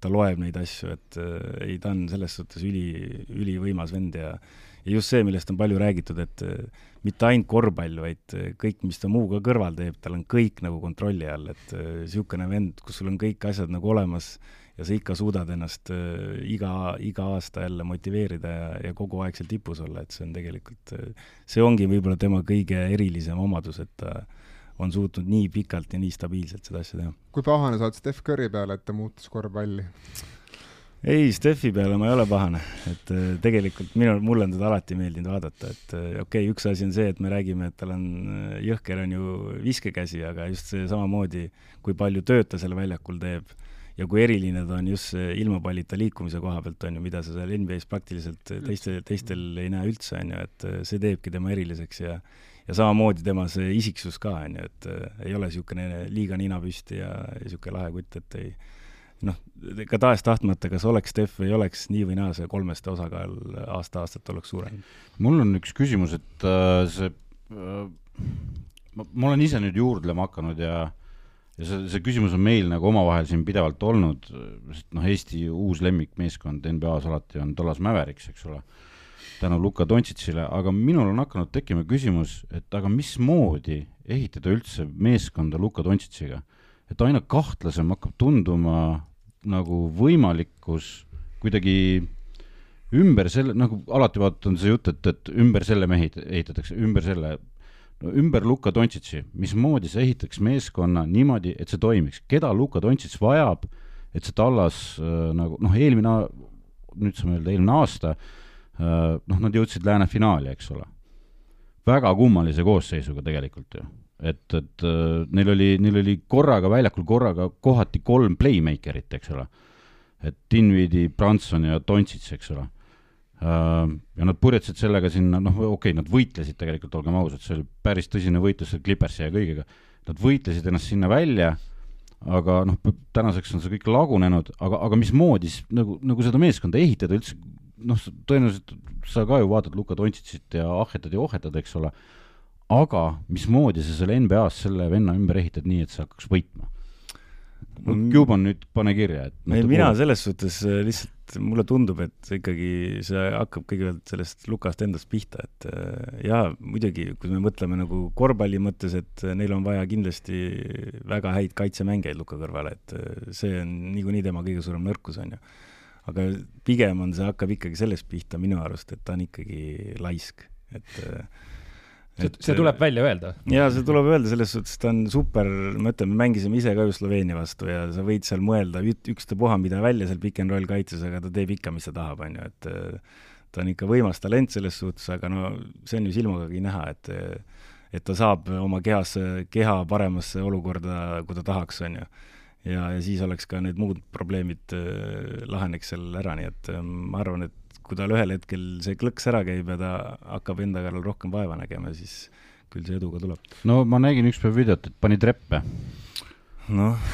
ta loeb neid asju, et äh, ei, ta on selles suhtes üli, ülivõimas vend ja ja just see, millest on palju räägitud, et äh, mitte ainult korvpall, vaid äh, kõik, mis ta muu ka kõrval teeb, tal on kõik nagu kontrolli all, et niisugune vend, kus sul on kõik asjad nagu olemas ja sa ikka suudad ennast äh, iga, iga aasta jälle motiveerida ja, ja kogu aeg seal tipus olla, et see on tegelikult, see ongi võib-olla tema kõige erilisem omadus, et ta on suutnud nii pikalt ja nii stabiilselt seda asja teha. kui pahane sa oled Steph Curry peale, et ta muutis korvpalli? Ei, Steffi peale ma ei ole pahane, et äh, tegelikult minul, mulle on teda alati meeldinud vaadata, et äh, okei okay,, üks asi on see, et me räägime, et tal on äh, jõhker on ju viskekäsi, aga just see samamoodi, kui palju tööd ta seal väljakul teeb ja kui eriline ta on just see ilmapallita liikumise koha pealt, on ju, mida sa seal NBA-s praktiliselt teiste, teistel ei näe üldse, on ju, et see teebki tema eriliseks ja ja samamoodi tema see isiksus ka, on ju, et ei ole niisugune liiga nina püsti ja niisugune lahe kutt, et ei noh, ka tahes-tahtmata, kas oleks Steph või ei oleks, nii või naa see kolmeste osakaal aasta-aastalt oleks suurem. mul on üks küsimus, et äh, see äh,, ma, olen ise nüüd juurdlema hakanud ja ja see, see küsimus on meil nagu omavahel siin pidevalt olnud, sest noh, Eesti uus lemmikmeeskond NBA-s alati on Dallas Mavericks, eks ole, tänu Luka Dontšitsile, aga minul on hakanud tekkima küsimus, et aga mismoodi ehitada üldse meeskonda Luka Dontšitsiga et aina kahtlasem hakkab tunduma nagu võimalikkus kuidagi ümber selle, nagu alati vaata on see jutt, et, et ümber selle mehi ehitatakse, ümber selle, no ümber Luka Dontšitši, mismoodi sa ehitaks meeskonna niimoodi, et see toimiks, keda Luka Dontšits vajab, et see Tallas äh, nagu noh, eelmine, nüüd saame öelda eelmine aasta äh,, noh, nad jõudsid lääne finaali, eks ole. väga kummalise koosseisuga tegelikult ju et, et äh, neil oli, neil oli korraga väljakul korraga kohati kolm playmaker'it, eks ole. et Dinvidi, Branson ja Dontsits, eks ole. Äh, ja nad purjetasid sellega sinna, noh, okei okay,, nad võitlesid tegelikult, olgem ausad, see oli päris tõsine võitlus seal Clippersi ja kõigega. Nad võitlesid ennast sinna välja, aga noh, tänaseks on see kõik lagunenud, aga, aga mismoodi siis nagu, nagu seda meeskonda ehitada üldse, noh, tõenäoliselt sa ka ju vaatad Luka Dontšitsit ja ahhetad ja ohhetad, eks ole, aga mismoodi sa selle NBA-s selle venna ümber ehitad nii, et see hakkaks võitma? no Mm. Cuban nüüd pane kirja, et ei, mina kuulab. selles suhtes äh, lihtsalt, mulle tundub, et ikkagi see hakkab kõigepealt sellest Lukast endast pihta, et äh, jaa, muidugi, kui me mõtleme nagu korvpalli mõttes, et äh, neil on vaja kindlasti väga häid kaitsemängijaid Luka kõrvale, et see on niikuinii tema kõige suurem nõrkus, on ju. aga pigem on see, hakkab ikkagi sellest pihta minu arust, et ta on ikkagi laisk, et äh, see, see tuleb välja öelda. jaa, see tuleb öelda, selles suhtes ta on super, ma ütlen, me mängisime ise ka ju Sloveenia vastu ja sa võid seal mõelda ük- ükstapuha mida välja seal pick and roll kaitses, aga ta teeb ikka, mis ta tahab, on ju, et äh, ta on ikka võimas talent selles suhtes, aga no see on ju silmagagi näha, et et ta saab oma kehas, keha paremasse olukorda, kui ta tahaks, on ju. ja, ja siis oleks ka need muud probleemid äh, laheneks seal ära, nii et äh, ma arvan, et kui tal ühel hetkel see klõks ära käib ja ta hakkab enda kallal rohkem vaeva nägema, siis küll see edu ka tuleb. no ma nägin ükspäev videot, et pani treppe. noh,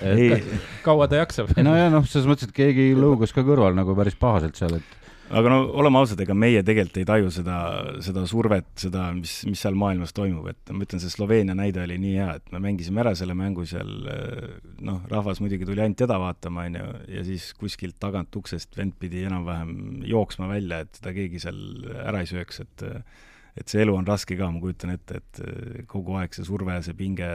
ei ei, kaua ta jaksab? no ja noh, selles mõttes, et keegi lõugas ka kõrval nagu päris pahaselt seal, et aga no oleme ausad, ega meie tegelikult ei taju seda, seda survet, seda, mis, mis seal maailmas toimub, et ma ütlen, see Sloveenia näide oli nii hea, et me mängisime ära selle mängu seal, noh, rahvas muidugi tuli ainult teda vaatama, on ju, ja siis kuskilt tagant uksest vend pidi enam-vähem jooksma välja, et teda keegi seal ära ei sööks, et et see elu on raske ka, ma kujutan ette, et kogu aeg see surve ja see pinge,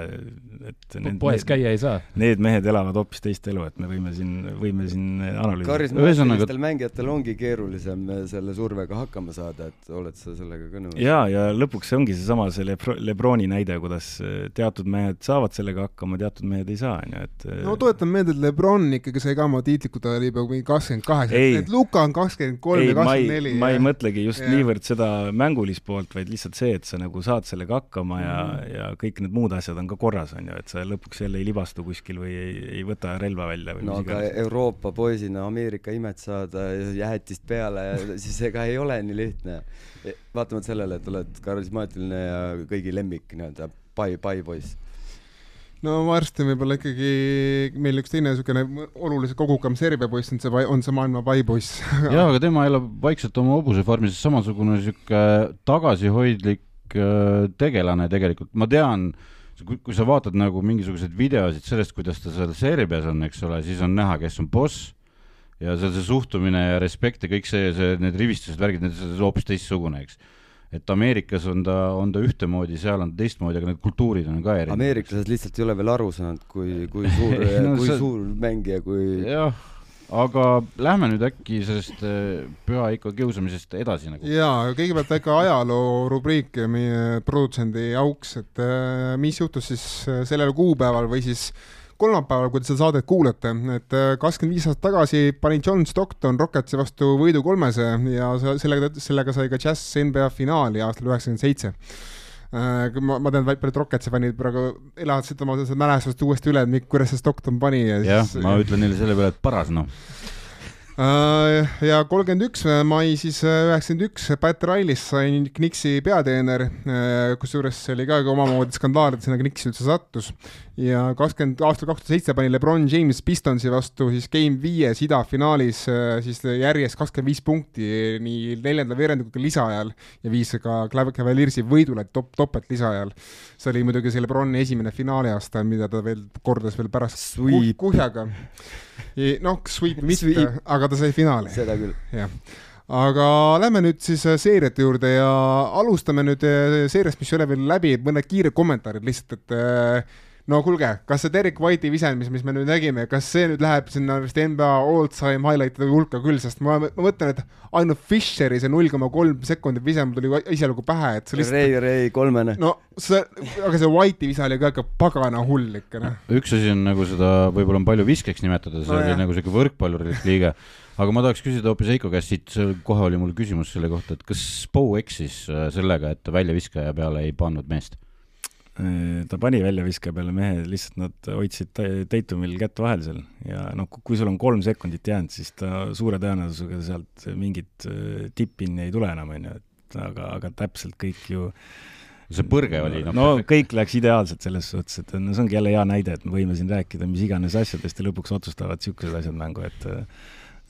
et need, poes käia ei saa. need mehed elavad hoopis teist elu, et me võime siin, võime siin analüüsida. karismaatilistel mängijatel ongi keerulisem selle survega hakkama saada, et oled sa sellega ka nõus? jaa, ja lõpuks see ongi seesama see Lebro-, Lebroni näide, kuidas eh, teatud mehed saavad sellega hakkama, teatud mehed ei saa, on ju, et eh, no tuletan meelde, et Lebron ikkagi sai ka oma tiitli, kui ta oli juba mingi kakskümmend kaheksa, Ei. et Luka on kakskümmend kolm ja ma ei kakskümmend neli. ma ei mõtlegi just Jah. niivõrd seda mängulist poolt, vaid lihtsalt see, et sa nagu saad sellega hakkama ja mm., ja kõik need muud asjad on ka korras, on ju, et sa lõpuks jälle ei libastu kuskil või ei, ei võta relva välja või no aga iganes. Euroopa poisina Ameerika imet saada jäätist peale ja siis ega ei ole nii lihtne. vaatamata sellele, et oled karismaatiline ja kõigi lemmik nii-öelda pai, paipoiss. No varsti võib-olla ikkagi meil üks teine niisugune oluliselt kogukam Serbia poiss on see, on see maailma paipoiss. jaa, aga tema elab vaikselt oma hobusefarmis, samasugune niisugune tagasihoidlik äh, tegelane tegelikult, ma tean, kui, kui sa vaatad nagu mingisuguseid videosid sellest, kuidas ta seal Serbias on, eks ole, siis on näha, kes on boss ja seal see suhtumine ja respekt ja kõik see, see, need rivistused, värgid, need on hoopis teistsugune, eks. Et Ameerikas on ta, on ta ühtemoodi, seal on ta teistmoodi, aga need kultuurid on ka erinevad. ameeriklased lihtsalt ei ole veel aru saanud, kui, kui suur No kui see- suur mängija, kui jah, aga lähme nüüd äkki sellest äh, püha ikka kiusamisest edasi nagu. jaa, kõigepealt väike ajaloo rubriik meie produtsendi auks, et äh, mis juhtus siis äh, sellel kuupäeval või siis kolmapäeval, kui te seda saadet kuulate, et äh, kakskümmend viis aastat tagasi pani John Stockton Rocketsi vastu võidu kolmese ja se- sellega, sellega sai ka Jazz NBA finaali aastal üheksakümmend seitse. ma, ma tean, paljud Rocketsi fännid praegu elavad seda seda mälestust uuesti üle, et kuidas see Stockton pani ja jah siis, ma ütlen neile selle peale, et paras noh. Äh, ja kolmkümmend üks mai siis äh, üheksakümmend üks Pat Rileys sai Knicksi peateener, kusjuures see oli ka omamoodi skandaal, et sinna Knicksi üldse sattus. ja kakskümmend, aastal kaks tuhat seitse pani Lebron James Pistonsi vastu siis Game viies idafinaalis äh, siis järjest kakskümmend viis punkti nii neljanda veerandiga kui lisaajal ja viis ka Cavaliersi võidule top, topelt lisaajal. see oli muidugi see Lebroni esimene finaali aasta, mida ta veel kordas veel pärast Sweep. ku- kuhjaga. noh, sweep mitte aga ta sai finaali. seda küll. jah, aga lähme nüüd siis äh, seeriate juurde ja alustame nüüd äh, seeriast, mis ei ole veel läbi, mõned kiired kommentaarid lihtsalt, et äh, no kuulge, kas see Derek White'i visand, mis, mis me nüüd nägime, kas see nüüd läheb sinna vist NBA all-time highlight'ide hulka küll, sest ma, ma mõtlen, et ainult Fisheri see null koma kolm sekundit vise mul tuli esialgu pähe, et see lihtsalt Ray, Ray kolmene. no see, aga see White'i visa oli ka ikka pagana hull ikka noh. üks asi on nagu seda võib-olla on palju viskeks nimetada, see No oli jah. nagu siuke võrkpallurilik liige, aga ma tahaks küsida hoopis Heiko käest siit, kohe oli mul küsimus selle kohta, et kas Spo eksis äh, sellega, et väljaviskaja peale ei pannud meest? Ta pani väljaviskaja peale mehe, lihtsalt nad hoidsid Ta- Tatumil kätt vahel seal. Ja noh, kui sul on kolm sekundit jäänud, siis ta suure tõenäosusega sealt mingit äh, tippinni ei tule enam, onju, et aga, aga täpselt kõik ju see põrge oli noh, no kõik läks ideaalselt selles suhtes, et no see ongi jälle hea näide, et me võime siin rääkida mis iganes asjadest ja lõpuks otsustavad niisugused asjad mängu, et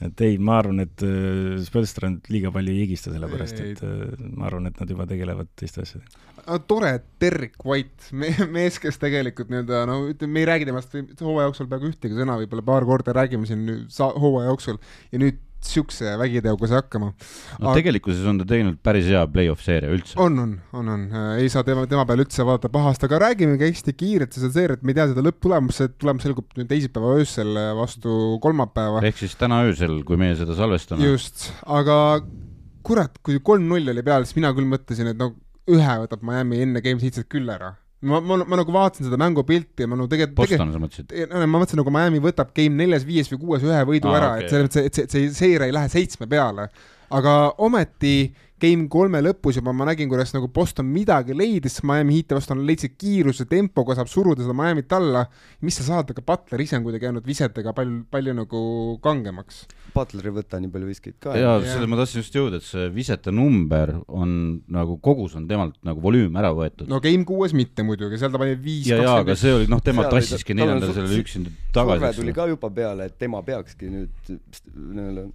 et ei, ma arvan, et äh, Spelstra nüüd liiga palju ei higista, sellepärast et äh, ma arvan, et nad juba tegelevad teiste asjadega. tore, Derek White, mees, kes tegelikult nii-öelda no ütleme, me ei räägi temast hooaja jooksul peaaegu ühtegi sõna, võib-olla paar korda räägime siin hooaja jooksul ja nüüd siukse vägiteoga hakkama. no Aga... tegelikkuses on ta teinud päris hea play-off seeria üldse. on, on, on, on, ei saa tema, tema peale üldse vaadata pahasti, aga räägimegi hästi kiirelt seda seeriat, me ei tea seda lõpptulemust, see tulemus selgub nüüd teisipäeva öösel vastu kolmapäeva. ehk siis täna öösel, kui meie seda salvestame. just, aga kurat, kui kolm-null oli peal, siis mina küll mõtlesin, et no ühe võtab Miami enne Game seitset küll ära ma, ma, ma nagu vaatasin seda mängupilti ja ma nagu tegelikult Boston sa mõtlesid? ma mõtlesin nagu Miami võtab game neljas, viies või kuues ühe võidu ah, ära okay., et selles mõttes, et see, see seire ei lähe seitsme peale. aga ometi game kolme lõpus juba ma nägin, kuidas nagu Boston midagi leidis, Miami Heat'i vastu leidsid kiiruse, tempoga saab suruda seda Miami't alla. mis sa saad, aga Butler ise on kuidagi jäänud visetega palju, palju nagu kangemaks. Butler ei võta nii palju viskeid ka. jaa, selle ma tahtsin just jõuda, et see visete number on nagu kogus on temalt nagu volüüm ära võetud. no game kuues mitte muidugi, seal ta pani viis. ja, ja, aga see oli noh, tema tassiski neljandale selle üksinda tagasi. surve tuli ka juba peale, et tema peakski nüüd nii-öelda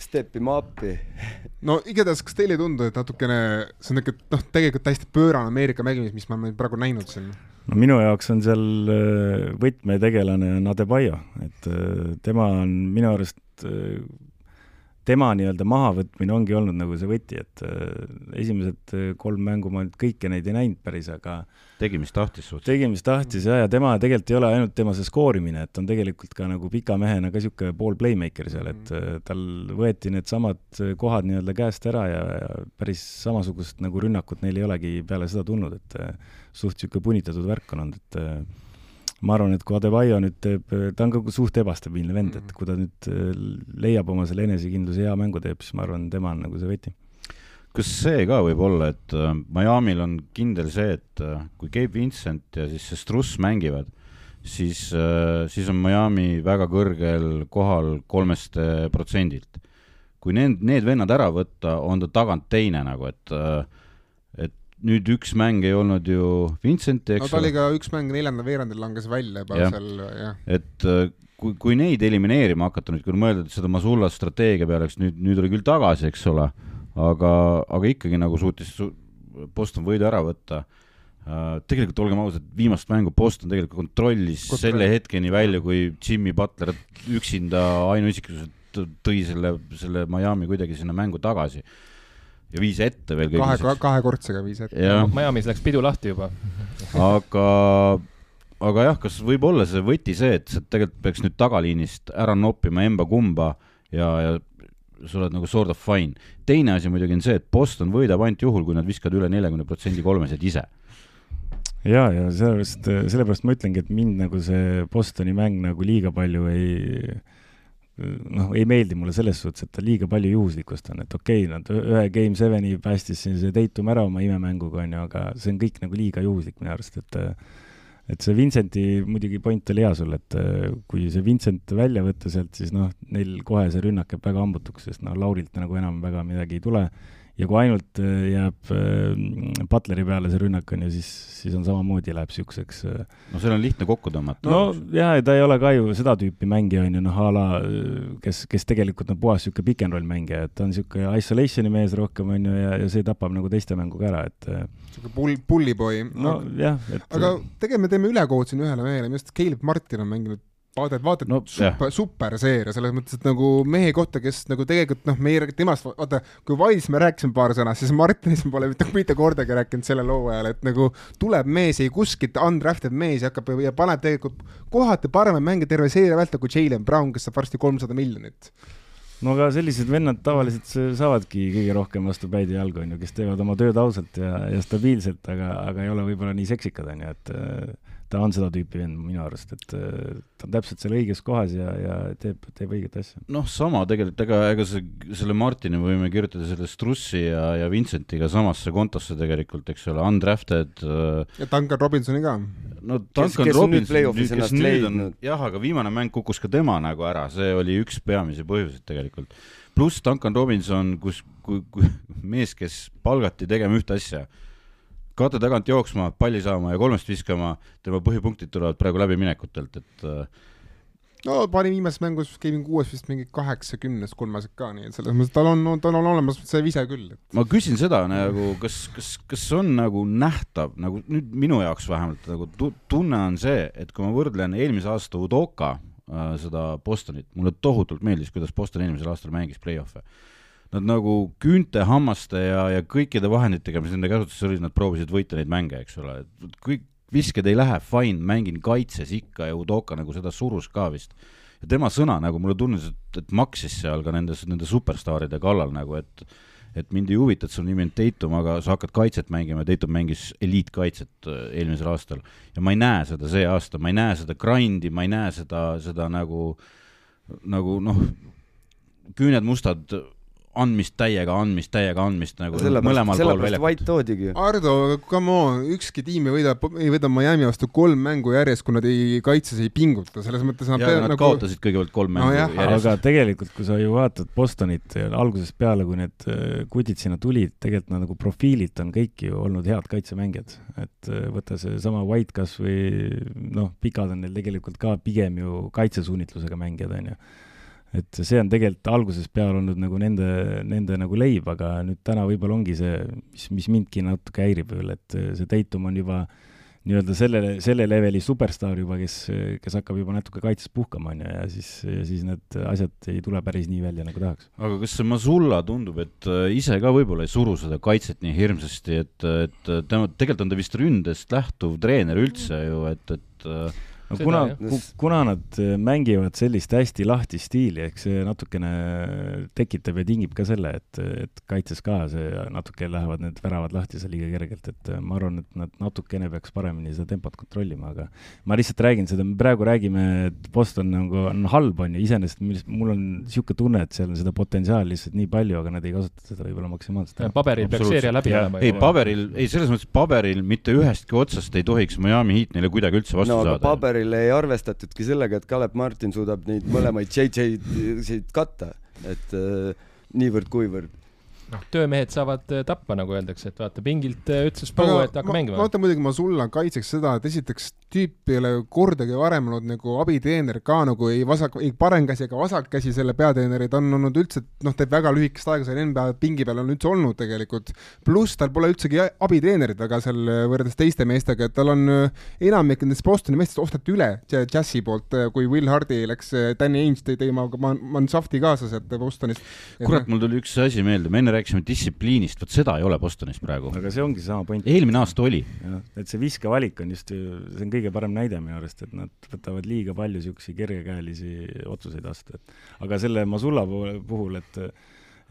step ima appi. no igatahes, kas teile ei tundu, et natukene, see on niisugune noh, tegelikult täiesti pöörane Ameerika mängimis, mis me oleme praegu näinud siin? no minu jaoks on seal äh, võtmetegelane on Adebayo, et äh, tema on minu arust äh, tema nii-öelda mahavõtmine ongi olnud nagu see võti, et äh, esimesed äh, kolm mängu ma nüüd kõiki neid ei näinud päris, aga tegi, mis tahtis suht-. tegi, mis tahtis ja, ja tema tegelikult ei ole ainult tema see skoorimine, et on tegelikult ka nagu pika mehena ka niisugune pool playmaker seal, et äh, tal võeti needsamad kohad nii-öelda käest ära ja, ja päris samasugust nagu rünnakut neil ei olegi peale seda tulnud, et suht niisugune punitatud värk on olnud, et ma arvan, et kui Adebayo nüüd teeb, ta on ka suht ebastabiilne vend, et mhm. kui ta nüüd äh, leiab oma selle enesekindluse, hea mängu teeb, siis ma arvan, tema on nagu see võti. kas see ka võib olla, et äh, Miami'l on kindel see, et äh, kui Gabe Vincent ja siis see Struss mängivad, siis, siis on Miami väga kõrgel kohal kolmest protsendilt. kui need, need vennad ära võtta, on ta tagant teine nagu, et et nüüd üks mäng ei olnud ju Vincenti, eks no ta oli ka üks mäng neljandal veerandil langes välja juba ja. seal, jah. et äh, kui, kui neid elimineerima hakata nüüd, kui mõelda seda Masula strateegia peale, eks nüüd, nüüd oli küll tagasi, eks ole, aga, aga ikkagi nagu suutis su Boston võidu ära võtta uh,. tegelikult olgem ausad, viimast mängu Boston tegelikult kontrollis Kontroll. selle hetkeni välja, kui Jimmy Butler üksinda ainuisikuliselt tõi selle, selle Miami kuidagi sinna mängu tagasi ja viis ette veel kahe, kahekordsega viis ette. Miami's läks pidu lahti juba aga, aga jah, kas võib olla see võti see, et sa tegelikult peaks nüüd tagaliinist ära noppima emba-kumba ja, ja sa oled nagu sort of fine. teine asi muidugi on see, et Boston võidab ainult juhul, kui nad viskavad üle neljakümne protsendi kolmesed ise ja, ja sellepärast, sellepärast ma ütlengi, et mind nagu see Bostoni mäng nagu liiga palju ei noh, ei meeldi mulle selles suhtes, et ta liiga palju juhuslikkust on, et okei okay,, nad ühe Game Seveni päästis see Tatum ära oma imemänguga, on ju, aga see on kõik nagu liiga juhuslik minu arust, et et see Vincenti muidugi point oli hea sul, et kui see Vincent välja võtta sealt, siis noh, neil kohe see rünnak jääb väga hambutuks, sest noh, Laurilt nagu enam väga midagi ei tule ja kui ainult äh, jääb äh, Butleri peale see rünnak, on ju, siis, siis on samamoodi, läheb niisuguseks äh, no seal on lihtne kokku tõmmata. no jaa, ta ei ole ka ju seda tüüpi mängija, on ju, noh, a la kes, kes tegelikult on puhas niisugune pick and roll mängija, et ta on niisugune isolation'i mees rohkem, on ju, ja, ja see tapab nagu teiste mängu ka ära, et niisugune pull, pulliboi. nojah, et aga tegelikult me teeme ülekood siin ühele mehele, minu arust Caleb Martin on mänginud vaatad, vaatad no, super, super seeria, selles mõttes, et nagu mehe kohta, kes nagu tegelikult noh, meie temast, vaata, kui Wise me rääkisime paar sõna, siis Martinist me pole mitte, mitte kordagi rääkinud sellel hooajal, et nagu tuleb mees, ei kuskilt undrafted mees ja hakkab ja paneb tegelikult kohati paremaid mänge terve seeria vältel kui Jalen Brown, kes saab varsti kolmsada miljonit. No aga sellised vennad tavaliselt saavadki kõige rohkem vastu päid ja jalgu, on ju, kes teevad oma tööd ausalt ja, ja stabiilselt, aga, aga ei ole võib-olla nii seksikad, on ju, et ta on seda tüüpi vend minu arust, et äh, ta on täpselt seal õiges kohas ja, ja teeb, teeb õiget asja. noh, sama tegelikult, ega, ega see, selle Martini võime kirjutada selle Strussi ja, ja Vincentiga samasse kontosse tegelikult, eks ole, undrafted. Äh, ja Duncan Robinsoni ka. no Duncan kes, kes Robinson, kes nüüd on, jah, aga viimane mäng kukkus ka tema nagu ära, see oli üks peamisi põhjuseid tegelikult. pluss Duncan Robinson, kus, kui, kui mees, kes palgati tegema ühte asja kate tagant jooksma, palli saama ja kolmest viskama, tema põhipunktid tulevad praegu läbiminekutelt, et äh, no panin viimases mängus Gaming kuues vist mingi kaheksakümnest kolmased ka, nii et selles mõttes tal on, tal on olemas see vise küll. ma küsin seda nagu, kas, kas, kas on nagu nähtav nagu nüüd minu jaoks vähemalt nagu tu- tunne on see, et kui ma võrdlen eelmise aasta Udoka äh, seda Bostonit, mulle tohutult meeldis, kuidas Boston eelmisel aastal mängis play-off'e. Nad nagu küünte, hammaste ja, ja kõikide vahenditega, mis nende käsutuses olid, nad proovisid võita neid mänge, eks ole, et kõik visked ei lähe, fine, mängin kaitses ikka ja Udoka nagu seda surus ka vist. ja tema sõna nagu mulle tundus, et, et maksis seal ka nendes, nende superstaaride kallal nagu, et et mind ei huvita, et sul nimi on Tatum, aga sa hakkad kaitset mängima ja Tatum mängis eliitkaitset äh, eelmisel aastal. ja ma ei näe seda see aasta, ma ei näe seda grind'i, ma ei näe seda, seda nagu, nagu noh, küüned mustad, andmist täiega, andmist täiega, andmist nagu sellepärast, mõlemal pool sellepärast väljakut. White toodigi ju. Ardo, come on, ükski tiim ei võida, ei võida Miami vastu kolm mängu järjest, kui nad ei, kaitses ei pinguta, selles mõttes nad ja peavad nad nagu kaotasid kõigepealt kolm No mängu jah, järjest. aga tegelikult, kui sa ju vaatad Bostonit ja algusest peale, kui need äh, kutid sinna tulid, tegelikult nad nagu profiililt on kõik ju olnud head kaitsemängijad. et äh, võta seesama White kas või noh, pikad on neil tegelikult ka pigem ju kaitsesuunitlusega mängijad, on ju et see on tegelikult algusest peale olnud nagu nende, nende nagu leib, aga nüüd täna võib-olla ongi see, mis, mis mindki natuke häirib veel, et äh, see Tatum on juba nii-öelda selle, selle leveli superstaar juba, kes, kes hakkab juba natuke kaitses puhkama, on ju, ja siis, ja siis need asjad ei tule päris nii välja, nagu tahaks. aga kas see Masulla tundub, et äh, ise ka võib-olla ei suru seda kaitset nii hirmsasti, et, et tema, tegelikult on ta vist ründest lähtuv treener üldse ju, et, et äh, no Seda kuna kuna nad äh, mängivad sellist hästi lahti stiili, eks see natukene tekitab ja tingib ka selle, et, et kaitses ka see natuke lähevad need väravad lahti seal liiga kergelt, et äh, ma arvan, et nad natukene peaks paremini seda tempot kontrollima, aga ma lihtsalt räägin seda, me praegu räägime, et Boston nagu on halb, on ju, iseenesest mul on niisugune tunne, et seal on seda potentsiaali lihtsalt nii palju, aga nad ei kasuta seda võib-olla maksimaalselt paberil peaks seeria läbi olema ei, paberil, ei selles mõttes paberil mitte ühestki otsast ei tohiks Miami Heat neile kuidagi üldse vastu no saada. paberil ei arvestatudki sellega, et Kalep Martin suudab neid mõlemaid JJ-sid katta, et äh, niivõrd-kuivõrd. noh, töömehed saavad äh, tappa, nagu öeldakse, et vaata, pingilt äh, ütles Pau, et hakka ma, mängima ma. ütlen muidugi, ma sulle kaitseks seda, et esiteks tüüp ei ole kordagi varem olnud nagu abiteener ka nagu ei vasak, ei paremkäsi ega vasakkäsi selle peatreeneri, ta on olnud üldse, noh, teeb väga lühikest aega seal NBA pingi peal on üldse olnud tegelikult. pluss tal pole üldsegi abiteenerit väga seal äh, võrreldes teiste meestega, et tal on äh, enamik nendest Bostoni meestest osteti üle Jazzi poolt, kui Will Hardy läks, Danny Ainge tõi temaga Man- Mansafti kaasa sealt Bostonist. kurat, mul tuli üks asi meelde, me enne rääkisime distsipliinist, vot seda ei ole Bostonis praegu. aga see ongi sama point. eelmine aasta oli. jah, et see viskevalik on just ju, see on kõige parem näide minu arust, et nad võtavad liiga palju niisuguseid kergekäelisi otsuseid vastu, et aga selle Masulla puhul- et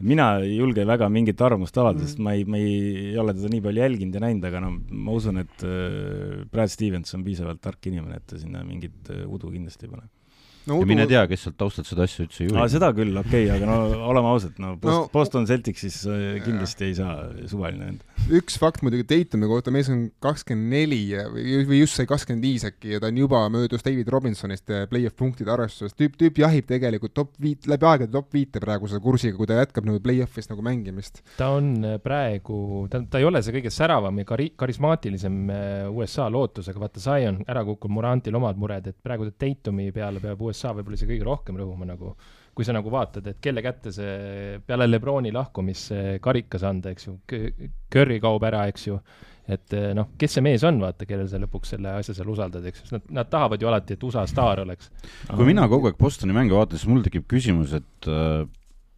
mina ei julge väga mingit arvamust avaldada, sest ma ei, ma ei, ei ole teda nii palju jälginud ja näinud, aga no ma usun, et äh, Brad Stevens on piisavalt tark inimene, et ta sinna mingit äh, udu kindlasti ei pane. No ja mine tea, kes sealt taustalt seda asja üldse ei aa, juhi. seda küll, okei okay,, aga no oleme ausad, no Boston No- no,, Boston Celticsis äh, kindlasti ei saa suvaline vend. üks fakt muidugi Tatumi kohta, mees on kakskümmend neli või või just sai kakskümmend viis äkki ja ta on juba möödus David Robinsonist play-off punktide arvestuses, tüüp, tüüp jahib tegelikult top viit, läbi aegade top viite praeguse kursiga, kui ta jätkab nagu play-off'is nagu mängimist. ta on äh, praegu, ta, ta ei ole see kõige säravam ja kari-, karismaatilisem äh, USA lootus, aga vaata, Zion ära kukkunud, Morantil omad mured, et praegu Tatumi peale peab USA võib-olla isegi kõige rohkem rõhuma nagu, kui sa nagu vaatad, et kelle kätte see peale Lebroni lahkumist see karikas anda, eks ju, Curry kaob ära, eks ju, et eh, noh, kes see mees on, vaata, kellel sa lõpuks selle asja seal usaldad, eks ju, nad, nad tahavad ju alati, et USA staar oleks. kui mina kogu aeg Bostoni mänge vaatan, siis mul tekib küsimus, et äh,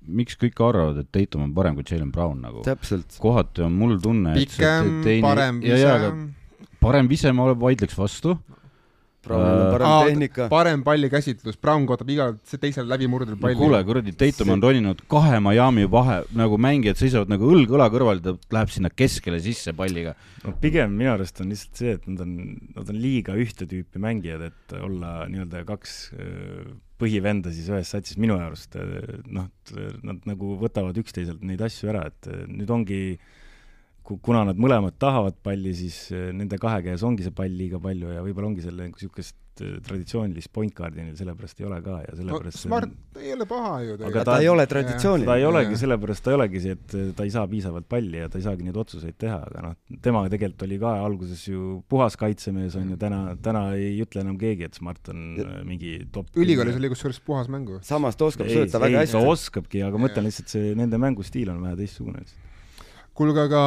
miks kõik arvavad, et Tatum on parem kui Jalen Brown nagu. täpselt. kohati on mul tunne, et pikem, parem ja, vise ja, aga parem vise ma vaidleks vastu. Brownil on parem Aa, tehnika. parem pallikäsitlus, Brown kaotab igal teisel läbimurdel no palli. kuule, kuradi, Tatum on roninud kahe Miami vahe, nagu mängijad seisavad nagu õlg õla kõrval, ta läheb sinna keskele sisse palliga. no pigem minu arust on lihtsalt see, et nad on, nad on liiga ühte tüüpi mängijad, et olla nii-öelda kaks öö, põhivenda siis ühes satsis minu arust, noh, nad nagu võtavad üksteiselt neid asju ära, et nüüd ongi ku- kuna nad mõlemad tahavad palli, siis öö, nende kahe käes ongi see pall liiga palju ja võib-olla ongi seal niisugust äh, traditsioonilist point guard'i neil sellepärast ei ole ka ja no, sellepärast Smart ei ole paha ju Aga aga ta- ta ei ole ta traditsiooniline. ei olegi sellepärast, ta ei olegi see, et ta ei saa piisavalt palli ja ta ei saagi neid otsuseid teha, aga noh, tema tegelikult oli ka alguses ju puhas kaitsemees on ju, täna, täna ei ütle enam keegi, et Smart on Ja- mingi top ülikoolis oli kusjuures puhas mängu. samas ta oskab ei, sööta väga ei, ta hästi. oskabki, aga ma mõtlen lihtsalt see, nende mängustiil on vähe teistsugune lihtsalt. kuulge, aga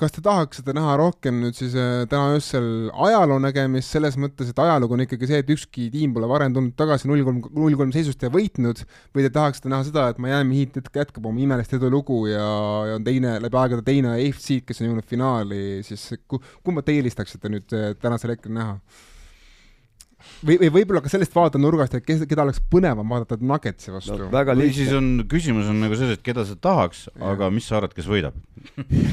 kas te tahaksite näha rohkem nüüd siis äh, täna öösel ajaloo nägemist selles mõttes, et ajalugu on ikkagi see, et ükski tiim pole varem tulnud tagasi null kolm, null kolm seisust ja võitnud või te tahaksite näha seda, et Miami Heat jätk- jätkab oma imelist edulugu ja, ja on teine, läbi aegade teine AFC, kes on jõudnud finaali, siis ku- kumba te eelistaksite nüüd äh, tänasel hetkel näha? või, või võib-olla ka sellest vaatenurgast, et kes, keda oleks põnevam vaadata Nuggetsi vastu no või siis on, küsimus on nagu selles, et keda sa tahaks, aga mis sa arvad, kes võidab?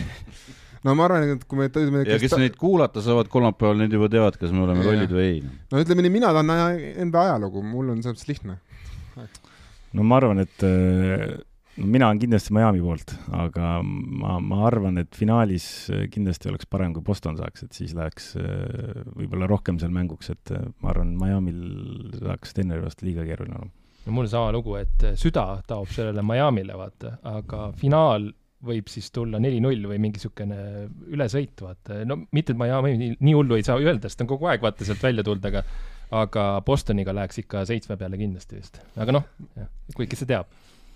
no ma arvan, et kui me tõime ja kes neid kuulata saavad kolmapäeval, need juba teavad, kas me oleme Jah. lollid või ei. no ütleme nii, mina tahan enda ajalugu, mul on selles mõttes lihtne. no ma arvan, et äh, mina olen kindlasti Miami poolt, aga ma, ma arvan, et finaalis äh, kindlasti oleks parem, kui Boston saaks, et siis läheks äh, võib-olla rohkem seal mänguks, et äh, ma arvan, Miami'l saaks Denveri vastu liiga keeruline olema. no mul sama lugu, et süda taob sellele Miami'le, vaata, aga finaal võib siis tulla neli-null või mingi niisugune ülesõit, vaata, no mitte, et Miami nii, nii hullu ei saa öelda, sest ta on kogu aeg vaata sealt välja tulnud, aga aga Bostoniga läheks ikka seitsme peale kindlasti vist, aga noh, kuigi see teab.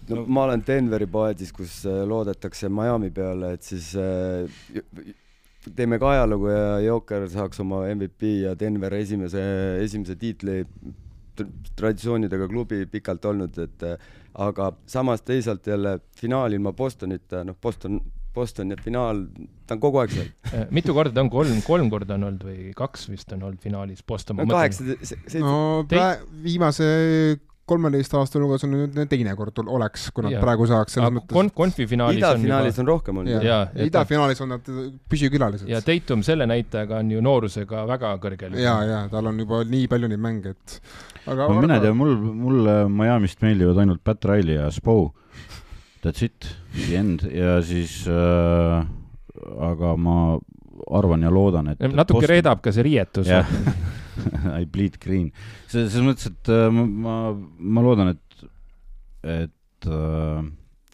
No ma olen Denveri paadis, kus äh, loodetakse Miami peale, et siis äh, teeme ka ajalugu ja Jokker saaks oma MVP ja Denver esimese, esimese tiitli tr- traditsioonidega klubi pikalt olnud, et äh, aga samas teisalt jälle finaal ilma Bostonita, noh, Boston, Boston ja finaal, ta on kogu aeg seal. Mitu korda ta on, kolm, kolm korda on olnud või kaks vist on olnud finaalis Boston, ma no kaheksa, seitse, no Tei- prae-, viimase kolmeteist aasta hulgas on nüüd teine kord ol- oleks, kui nad Jaa. praegu saaks, selles mõttes kon-, konfi finaalis on idafinaalis on rohkem olnud jaa, et idafinaalis on nad püsikülalised. ja Tatum selle näitajaga on ju noorusega väga kõrgel. ja, ja tal on juba nii palju neid mänge, et aga no mine tea, mul, mulle Miami'st meeldivad ainult Pat Riley ja Spo. That's it, the end ja siis äh, aga ma arvan ja loodan, et natuke Boston- reedab ka see riietus. jah, I bleed green. see, selles mõttes, et äh, ma, ma, ma loodan, et, et äh,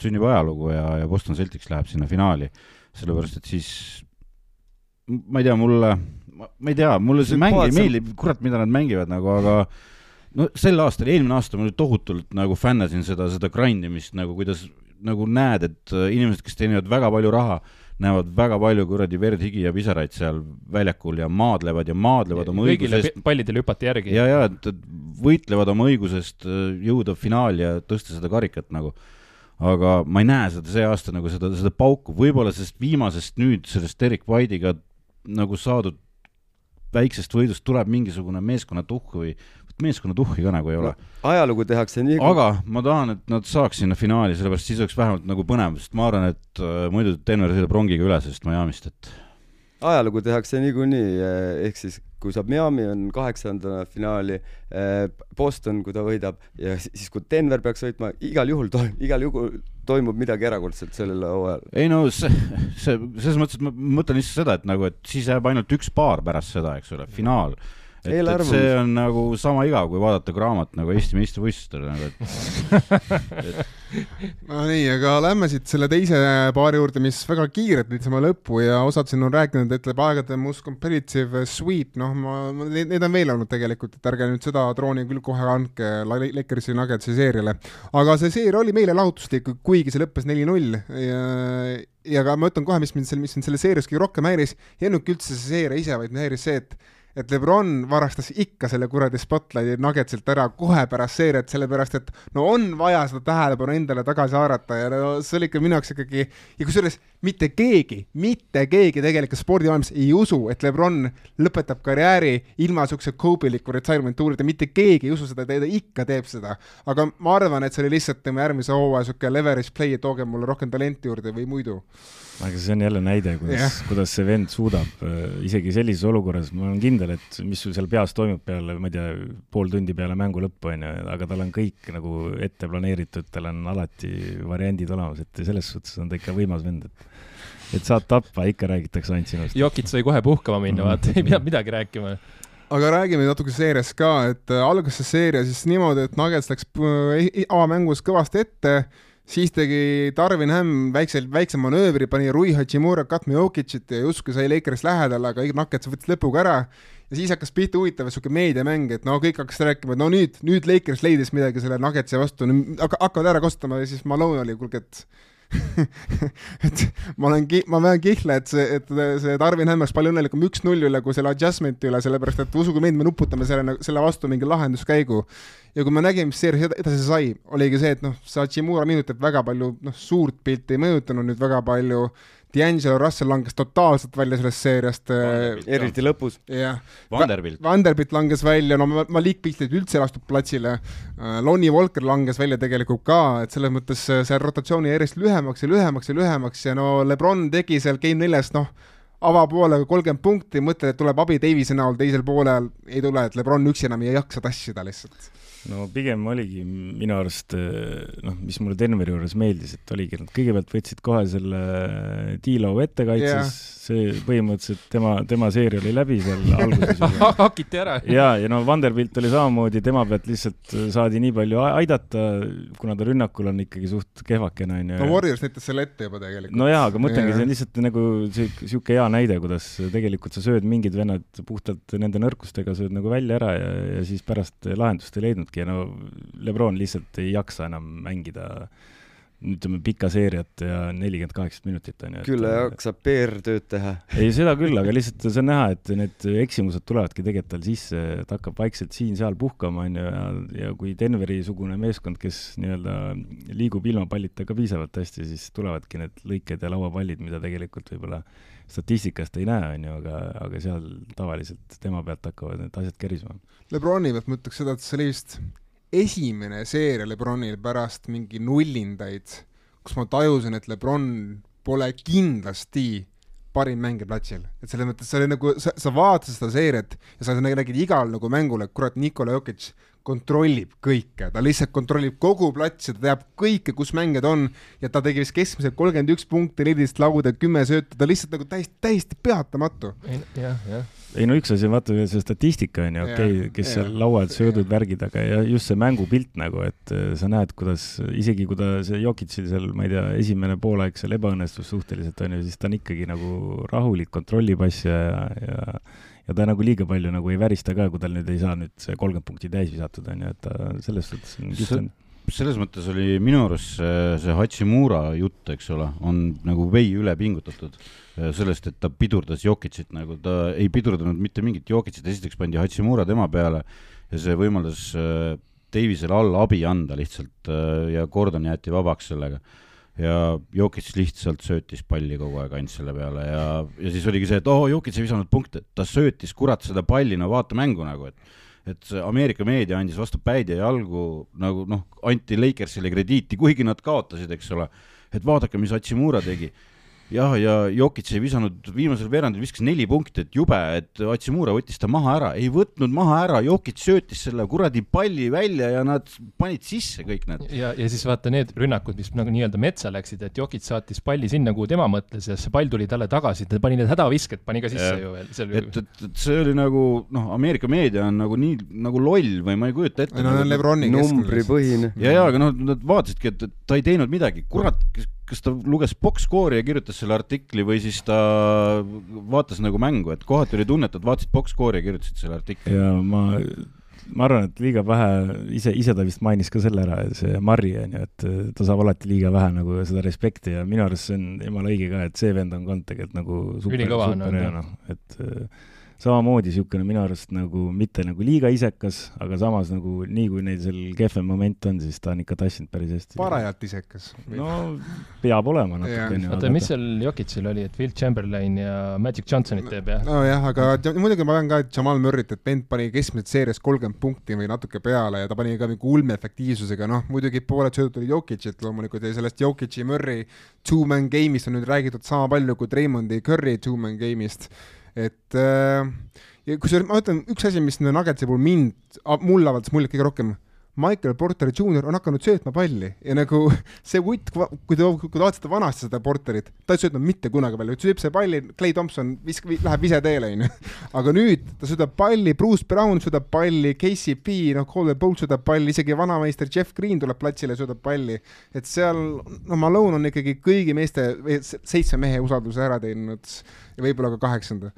sünnib ajalugu ja, ja Boston Celtics läheb sinna finaali, sellepärast et siis ma ei tea, mulle, ma ei tea, mulle see mäng ei meeldi, kurat, mida nad mängivad nagu, aga no sel aastal, eelmine aasta ma nüüd tohutult nagu fännasin seda, seda grind imist nagu, kuidas nagu näed, et äh, inimesed, kes teenivad väga palju raha, näevad väga palju kuradi verd, higi ja pisaraid seal väljakul ja maadlevad ja maadlevad oma kõigile õiguse eest pi- pallidele hüpati järgi. ja, ja et võitlevad oma õigusest äh, jõuda finaali ja tõsta seda karikat nagu. aga ma ei näe seda see aasta nagu seda, seda pauku, võib-olla sellest viimasest nüüd sellest Erik White'iga nagu saadud väiksest võidust tuleb mingisugune meeskonna tuhh või meeskonna tuhhi ka nagu ei ole. ajalugu tehakse nii, aga ma tahan, et nad saaks sinna finaali, sellepärast siis oleks vähemalt nagu põnev, sest ma arvan, et äh, muidu Denver sõidab rongiga üle sellest Miami'st, et ajalugu tehakse niikuinii, ehk siis kui saab Miami, on kaheksanda finaali, Boston, kui ta võidab ja si- siis, kui Denver peaks võitma, igal juhul toimub, igal juhul toimub midagi erakordset sellel hooajal. ei no see, see, selles mõttes, et ma mõtlen lihtsalt seda, et nagu, et siis jääb ainult üks paar pärast seda, eks ole, finaal. et, et see on nagu sama igav, kui vaadata kraamat nagu Eesti meistrivõistlustel nagu, et no nii, aga lähme siit selle teise paari juurde, mis väga kiirelt niisama lõppu ja osad siin on rääkinud, et läheb aegade most competitive sweep, noh, ma, need, need on veel olnud tegelikult, et ärge nüüd seda drooni küll kohe andke La- Lakersi Nuggetsi seeriale. aga see seeria oli meile lahutuslik, kuigi see lõppes neli-null ja ja ka ma ütlen kohe, mis mind seal, mis mind selle seerias kõige rohkem häiris, ei olnudki üldse see seeria ise, vaid mind häiris see, et et Lebron varastas ikka selle kuradi spotlighti Nuggetsilt ära kohe pärast seeriat, sellepärast et no on vaja seda tähelepanu endale tagasi haarata ja no see oli ikka minu jaoks ikkagi ja kusjuures mitte keegi, mitte keegi tegelikult spordimaailmas ei usu, et Lebron lõpetab karjääri ilma siukse kobiliku retirement tuurita, mitte keegi ei usu seda, ta ikka teeb seda. aga ma arvan, et see oli lihtsalt tema järgmise hooaja siuke leverage play, et tooge mulle rohkem talenti juurde või muidu. aga see on jälle näide, kuidas Jah., kuidas see vend suudab äh, isegi sellises olukorras, ma olen kindel, et mis sul seal peas toimub peale, ma ei tea, pool tundi peale mängu lõppu onju, aga tal on kõik nagu ette planeeritud, tal on alati variandid olemas, et selles suhtes on ta ikka võimas vend, et et saad tappa, ikka räägitakse ainult sinust. Jokit sai kohe puhkama minna, Mhm. vaata, ei pidanud midagi rääkima. aga räägime natuke seeriast ka, et äh, algas see seeria siis niimoodi, et Nuggets läks äh, avamängus kõvasti ette, siis tegi Darvin Ham väikse, väikse manöövri, pani Rui Hachimura katma Jokicit ja justkui sai Lakerist lähedale, aga Nuggets võttis lõpuga ära ja siis hakkas pihta huvitav sihuke meediamäng, et no kõik hakkasid rääkima, et no nüüd, nüüd Lakers leidis midagi selle Nuggetsi vastu, hakkavad ära kasutama ja siis Malone oli, kuulge, et et ma olen ma vean kihla, et see, et see Tarvin Hämm oleks palju õnnelikum üks-null üle kui selle adjustment'i üle, sellepärast et uskuge mind, me nuputame selle, selle vastu mingi lahenduskäigu. ja kui me nägime, mis seeria edasi sai, oligi see, et noh, see Hachimura minutid väga palju noh, suurt pilti ei mõjutanud nüüd väga palju D'Angelo Russell langes totaalselt välja sellest seeriast. Äh, eriti lõpus. jah. Vanderbilt. Vanderbilt langes välja, no Malik Piltid üldse ei lastud platsile. Äh, Lonnie Walker langes välja tegelikult ka, et selles mõttes äh, see rotatsiooni järjest lühemaks ja lühemaks ja lühemaks ja no Lebron tegi seal Game neljas, noh, avapoolega kolmkümmend punkti, mõtled, et tuleb abi Davise näol teisel poolel, ei tule, et Lebron üksi enam ei jaksa tassida lihtsalt no pigem oligi minu arust noh, mis mulle Denveri juures meeldis, et oligi, nad kõigepealt võtsid kohe selle T-Low ettekaitses yeah., see põhimõtteliselt tema, tema seeria oli läbi seal alguses hakiti ära. ja, ja no Vanderbilt oli samamoodi, tema pealt lihtsalt saadi nii palju aidata, kuna ta rünnakul on ikkagi suht kehvakene, onju. no Warriors näitas selle ette juba tegelikult. no jaa, aga mõtlengi yeah., see on lihtsalt nagu sihuke hea näide, kuidas tegelikult sa sööd mingid vennad puhtalt nende nõrkustega sööd nagu välja ära ja, ja siis pärast lahendust ei leidnudki ja no Lebron lihtsalt ei jaksa enam mängida ütleme, pikka seeriat ja nelikümmend kaheksat minutit, on ju. küll jaksab PR-tööd teha. ei, seda küll, aga lihtsalt see on näha, et need eksimused tulevadki tegelikult tal sisse, ta hakkab vaikselt siin-seal puhkama, on ju, ja, ja kui Denveri-sugune meeskond, kes nii-öelda liigub ilma pallita ka piisavalt hästi, siis tulevadki need lõiked ja lauapallid, mida tegelikult võib-olla statistikast ei näe, on ju, aga, aga seal tavaliselt tema pealt hakkavad need asjad kerisema. Lebroni pealt ma ütleks seda, et vist esimene seeria Lebronil pärast mingi nullindaid, kus ma tajusin, et Lebron pole kindlasti parim mängija platsil, et selles mõttes see oli nagu, sa, sa vaatasid seda seeriat ja sa nägid igal nagu mängul, et kurat, Nikola Jokic kontrollib kõike, ta lihtsalt kontrollib kogu platsi, ta teab kõike, kus mängijad on ja ta tegi vist keskmiselt kolmkümmend üks punkti, neliteist lauda, kümme sööta, ta lihtsalt nagu täiesti, täiesti peatamatu. jah, jah ei no üks asi on vaata see statistika on ju, okei okay,, kes ja, seal laual söödud värgid, aga ja just see mängupilt nagu, et äh, sa näed, kuidas isegi kui ta see Jokitsil seal, ma ei tea, esimene poolaeg seal ebaõnnestus suhteliselt on ju, siis ta on ikkagi nagu rahulik, kontrollib asja ja, ja ja ta nagu liiga palju nagu ei värista ka, kui tal nüüd ei saa nüüd see kolmkümmend punkti täis visatud, on ju, et ta selles suhtes on kihvt selles mõttes oli minu arust see, see Hachimura jutt, eks ole, on nagu vei üle pingutatud sellest, et ta pidurdas Jokicit nagu, ta ei pidurdanud mitte mingit Jokicit, esiteks pandi Hachimura tema peale ja see võimaldas äh, Davisele alla abi anda lihtsalt äh, ja Gordon jäeti vabaks sellega. ja Jokic lihtsalt söötis palli kogu aeg ainult selle peale ja, ja siis oligi see, et oo oh,, Jokic ei visanud punkte, ta söötis kurat seda palli, no vaata mängu nagu, et et Ameerika meedia andis vastu päid ja jalgu nagu noh, anti Lakersile krediiti, kuigi nad kaotasid, eks ole, et vaadake, mis Hachimura tegi jah, ja Jokic ei visanud, viimasel veerandil viskas neli punkti, et jube, et Atsimura võttis ta maha ära, ei võtnud maha ära, Jokic söötis selle kuradi palli välja ja nad panid sisse kõik need. ja, ja siis vaata need rünnakud, mis nagu nii-öelda metsa läksid, et Jokic saatis palli sinna, kuhu tema mõtles ja see pall tuli talle tagasi, ta pani need hädavisked, pani ka sisse ja. ju veel. et, et, et see oli nagu noh, Ameerika meedia on nagu nii nagu loll või ma ei kujuta ette. no nagu, Lebroni numbripõhine. ja, ja aga noh, nad vaatasidki, et, et ta ei teinud midagi, kurat, kas ta luges box-score'i ja kirjutas selle artikli või siis ta vaatas nagu mängu, et kohati oli tunne, et nad vaatasid box-score'i ja kirjutasid selle artikli. ja ma, ma arvan, et liiga vähe, ise, ise ta vist mainis ka selle ära, see Marri on ju, et ta saab alati liiga vähe nagu seda respekti ja minu arust see on jumala õige ka, et see vend on ka tegelikult nagu super, super hea noh, et samamoodi niisugune minu arust nagu mitte nagu liiga isekas, aga samas nagu nii kui neil seal kehvem moment on, siis ta on ikka tassinud päris hästi. parajalt isekas. no peab olema natukene. oota, mis seal Jokicil oli, et Will Chamberlain ja Magic Johnsonit teeb, jah? nojah, aga muidugi ma pean ka Jamal Murry't, et vend pani keskmiselt seerias kolmkümmend punkti või natuke peale ja ta pani ka mingi ulmeefektiivsusega, noh muidugi pooled söödud olid Jokicilt loomulikult ja sellest Jokici Murry two-man game'ist on nüüd räägitud sama palju kui Draymondi Curry two-man game'ist et äh, ja kusjuures ma ütlen, üks asi, mis Nuggetsi puhul mind, mulle avaldas muljet kõige rohkem, Michael Porter Jr on hakanud söötma palli ja nagu see vutt, kui te, kui te vaatasite vanasti seda Porterit, ta ei söötnud mitte kunagi palli, sööb see palli, Clay Thompson visk-, läheb ise teele, onju. aga nüüd ta söödab palli, Bruce Brown söödab palli, KCP, noh, Colin Bolt söödab palli, isegi vanameister Jeff Green tuleb platsile ja söödab palli. et seal, no Malone on ikkagi kõigi meeste, seitsme mehe usalduse ära teeninud ja võib-olla ka kaheksanda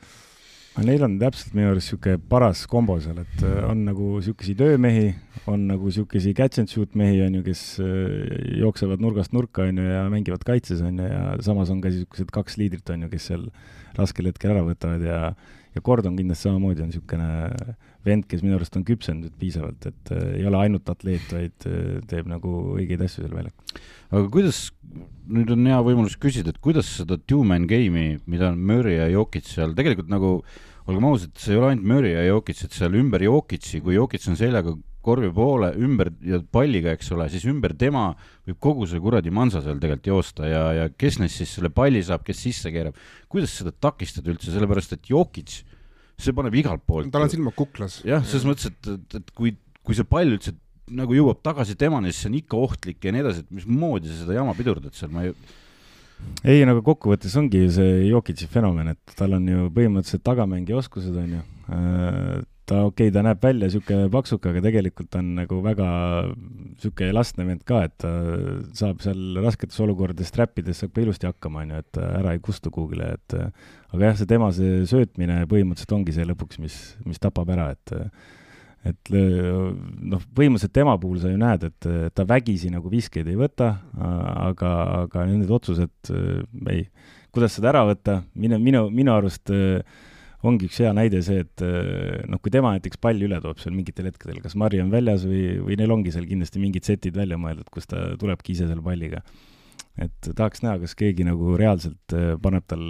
Neil on täpselt minu arust niisugune paras kombo seal, et äh, on nagu niisuguseid öömehi, on nagu niisuguseid catch and shoot mehi, on ju, kes äh, jooksevad nurgast nurka, on ju, ja mängivad kaitses, on ju, ja samas on ka niisugused kaks liidrit, on ju, kes seal raskel hetkel ära võtavad ja ja Gordon kindlasti samamoodi on niisugune vend, kes minu arust on küpsenud piisavalt, et äh, ei ole ainult atleet, vaid äh, teeb nagu õigeid asju seal väljakul. aga kuidas, nüüd on hea võimalus küsida, et kuidas seda two-man game'i, mida on Murry ja Jokic seal, tegelikult nagu olgem ausad, see ei ole ainult Murry ja Jokic, et seal ümber Jokic'i, kui Jokic on seljaga korvi poole ümber ja palliga, eks ole, siis ümber tema võib kogu see kuradi mansa seal tegelikult joosta ja, ja kes neist siis selle palli saab, kes sisse keerab. kuidas seda takistada üldse, sellepärast et Jokic, see paneb igalt poolt. tal on silmad kuklas. jah, selles mõttes, et, et, et kui, kui see pall üldse nagu jõuab tagasi temani, siis see on ikka ohtlik ja nii edasi, et mismoodi sa seda jama pidurdad seal, ma ei ei, nagu kokkuvõttes ongi ju see Jokic'i fenomen, et tal on ju põhimõtteliselt tagamängija oskused, on ju. Äh, ta, okei okay,, ta näeb välja niisugune paksuke, aga tegelikult on nagu väga niisugune elastne vend ka, et ta saab seal rasketes olukordades trappides saab ka ilusti hakkama, on ju, et ära ei kustu kuhugile, et aga jah, see tema see söötmine põhimõtteliselt ongi see lõpuks, mis, mis tapab ära, et et noh, põhimõtteliselt tema puhul sa ju näed, et ta vägisi nagu viskeid ei võta, aga, aga need otsused ei, kuidas seda ära võtta, minu, minu, minu arust ongi üks hea näide see, et noh, kui tema näiteks palli üle toob seal mingitel hetkedel, kas Mari on väljas või, või neil ongi seal kindlasti mingid setid välja mõeldud, kus ta tulebki ise selle palliga. et tahaks näha, kas keegi nagu reaalselt paneb tal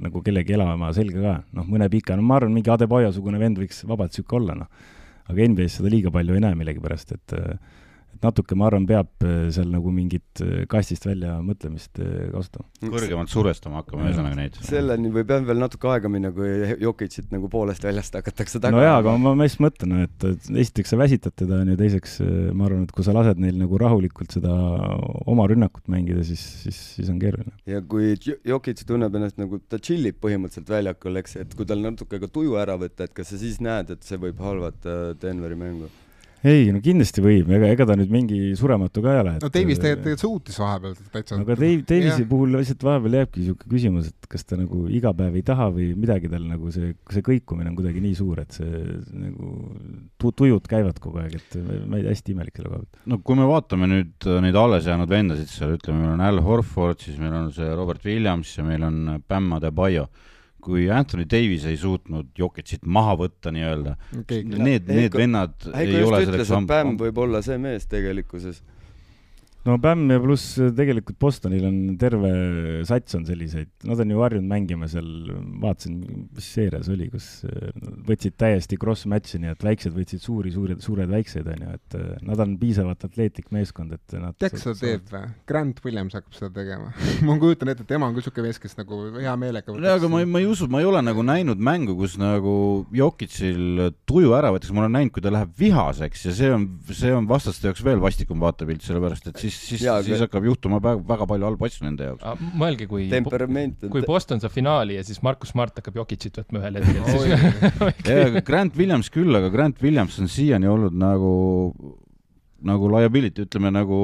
nagu kellegi elama selga ka, noh, mõne pika, no ma arvan, mingi Adebayo-sugune vend võiks vabalt niisugune olla, noh aga NBA-s seda liiga palju ei näe millegipärast, et et natuke, ma arvan, peab äh, seal nagu mingit äh, kastist välja mõtlemist äh, kasutama. kõrgemalt survestama hakkama ühesõnaga neid. selleni võib jah veel natuke aega minna, kui Jokicit nagu poolest väljast hakatakse taga. no jaa, aga ma, ma just mõtlen, et, esiteks sa väsitad teda, on ju, teiseks ma arvan, et kui sa lased neil nagu rahulikult seda oma rünnakut mängida, siis, siis, siis on keeruline. ja kui Jokic tunneb ennast nagu, ta tšillib põhimõtteliselt väljakul, eks, et kui tal natuke ka tuju ära võtta, et kas sa siis näed, et see võib halvata Denveri mängu? Ei, no kindlasti võib, ega, ega ta nüüd mingi surematu ka ei ole. no Davis tegelikult suutis vahepeal täitsa. aga Dave, Davisi yeah. puhul lihtsalt vahepeal jääbki niisugune küsimus, et kas ta nagu iga päev ei taha või midagi tal nagu see, see kõikumine on kuidagi nii suur, et see nagu tu, tujud käivad kogu aeg, et ma ei tea, hästi imelik selle koha pealt. no kui me vaatame nüüd neid alles jäänud vendasid seal, ütleme, meil on Al Horford, siis meil on see Robert Williams ja meil on Bam Adebayo kui Anthony Davis ei suutnud Jokicit maha võtta nii-öelda okay,, need, need vennad ei, ei ole selleks. Bam võib olla see mees tegelikkuses no Bam ja pluss tegelikult Bostonil on terve sats on selliseid, nad on ju harjunud mängima seal, vaatasin, mis seerias oli, kus äh, võtsid täiesti cross-match'i, nii et väiksed võtsid suuri, suured, suured väikseid, on ju, et äh, nad on piisavalt atleetlik meeskond, et nad tead, kes seda teeb või? Grant Williams hakkab seda tegema. Ma kujutan ette, et tema on küll niisugune mees, kes nagu hea meelega võtaks aga ma ei, ma ei usu, ma ei ole nagu näinud mängu, kus nagu Jokicil tuju ära võetakse, ma olen näinud, kui ta läheb vihaseks ja see on, see on vastaste jaoks veel vastikum vaatepilt, sellepärast et siis siis, siis, siis hakkab juhtuma väga, väga palju halbu asju nende jaoks. mõelge, kui, kui Boston saab finaali ja siis Markus Smart hakkab Jokicit võtma ühel hetkel jaa, Grant Williams küll, aga Grant Williams on siiani olnud nagu, nagu liability, ütleme nagu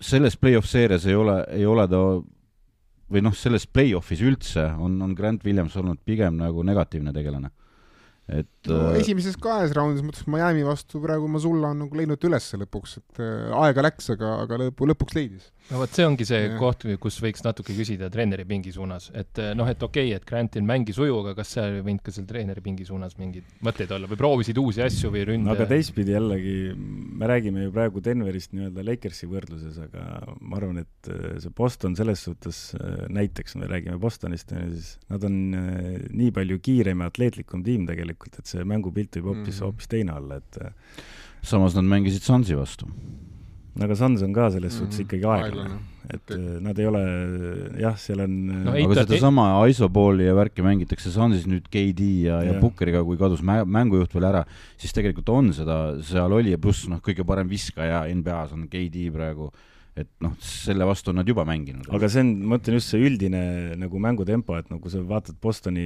selles play-off seerias ei ole, ei ole ta või noh, selles play-off'is üldse on, on Grant Williams olnud pigem nagu negatiivne tegelane et no, äh, esimeses kahes raundis, mõttes Miami vastu praegu Masulla on nagu leidnud ülesse lõpuks, et äh, aega läks, aga, aga lõpu, lõpuks leidis. No vot, see ongi see ja. koht, kus võiks natuke küsida treeneri pingi suunas, et äh, noh, et okei okay,, et Grantil mängis uju, aga kas sa ei võinud ka seal treeneri pingi suunas mingeid mõtteid olla või proovisid uusi asju või ründe no,? aga teistpidi jällegi, me räägime ju praegu Denverist nii-öelda Lakersi võrdluses, aga ma arvan, et see Boston selles suhtes, näiteks me räägime Bostonist, siis nad on nii palju kiirem ja atleetlikum tiim tegelikult, et see mängupilt võib hoopis mm -hmm., hoopis teine olla, et samas nad mängisid Sansi vastu aga Suns on ka selles suhtes Mhm. ikkagi aeglane Aeglane., et Okei. äh, nad ei ole, jah, seal on No no, aga sedasama isoballi ja värki mängitakse Sunsis nüüd KD ja, ja Jah. Pukkeriga, kui kadus mä- mängujuht veel ära, siis tegelikult on seda seal oli ja pluss noh, kõige parem viskaja NBA-s on KD praegu, et noh, selle vastu on nad juba mänginud. aga see on, ma mõtlen just see üldine nagu mängutempo, et nagu sa vaatad Bostoni,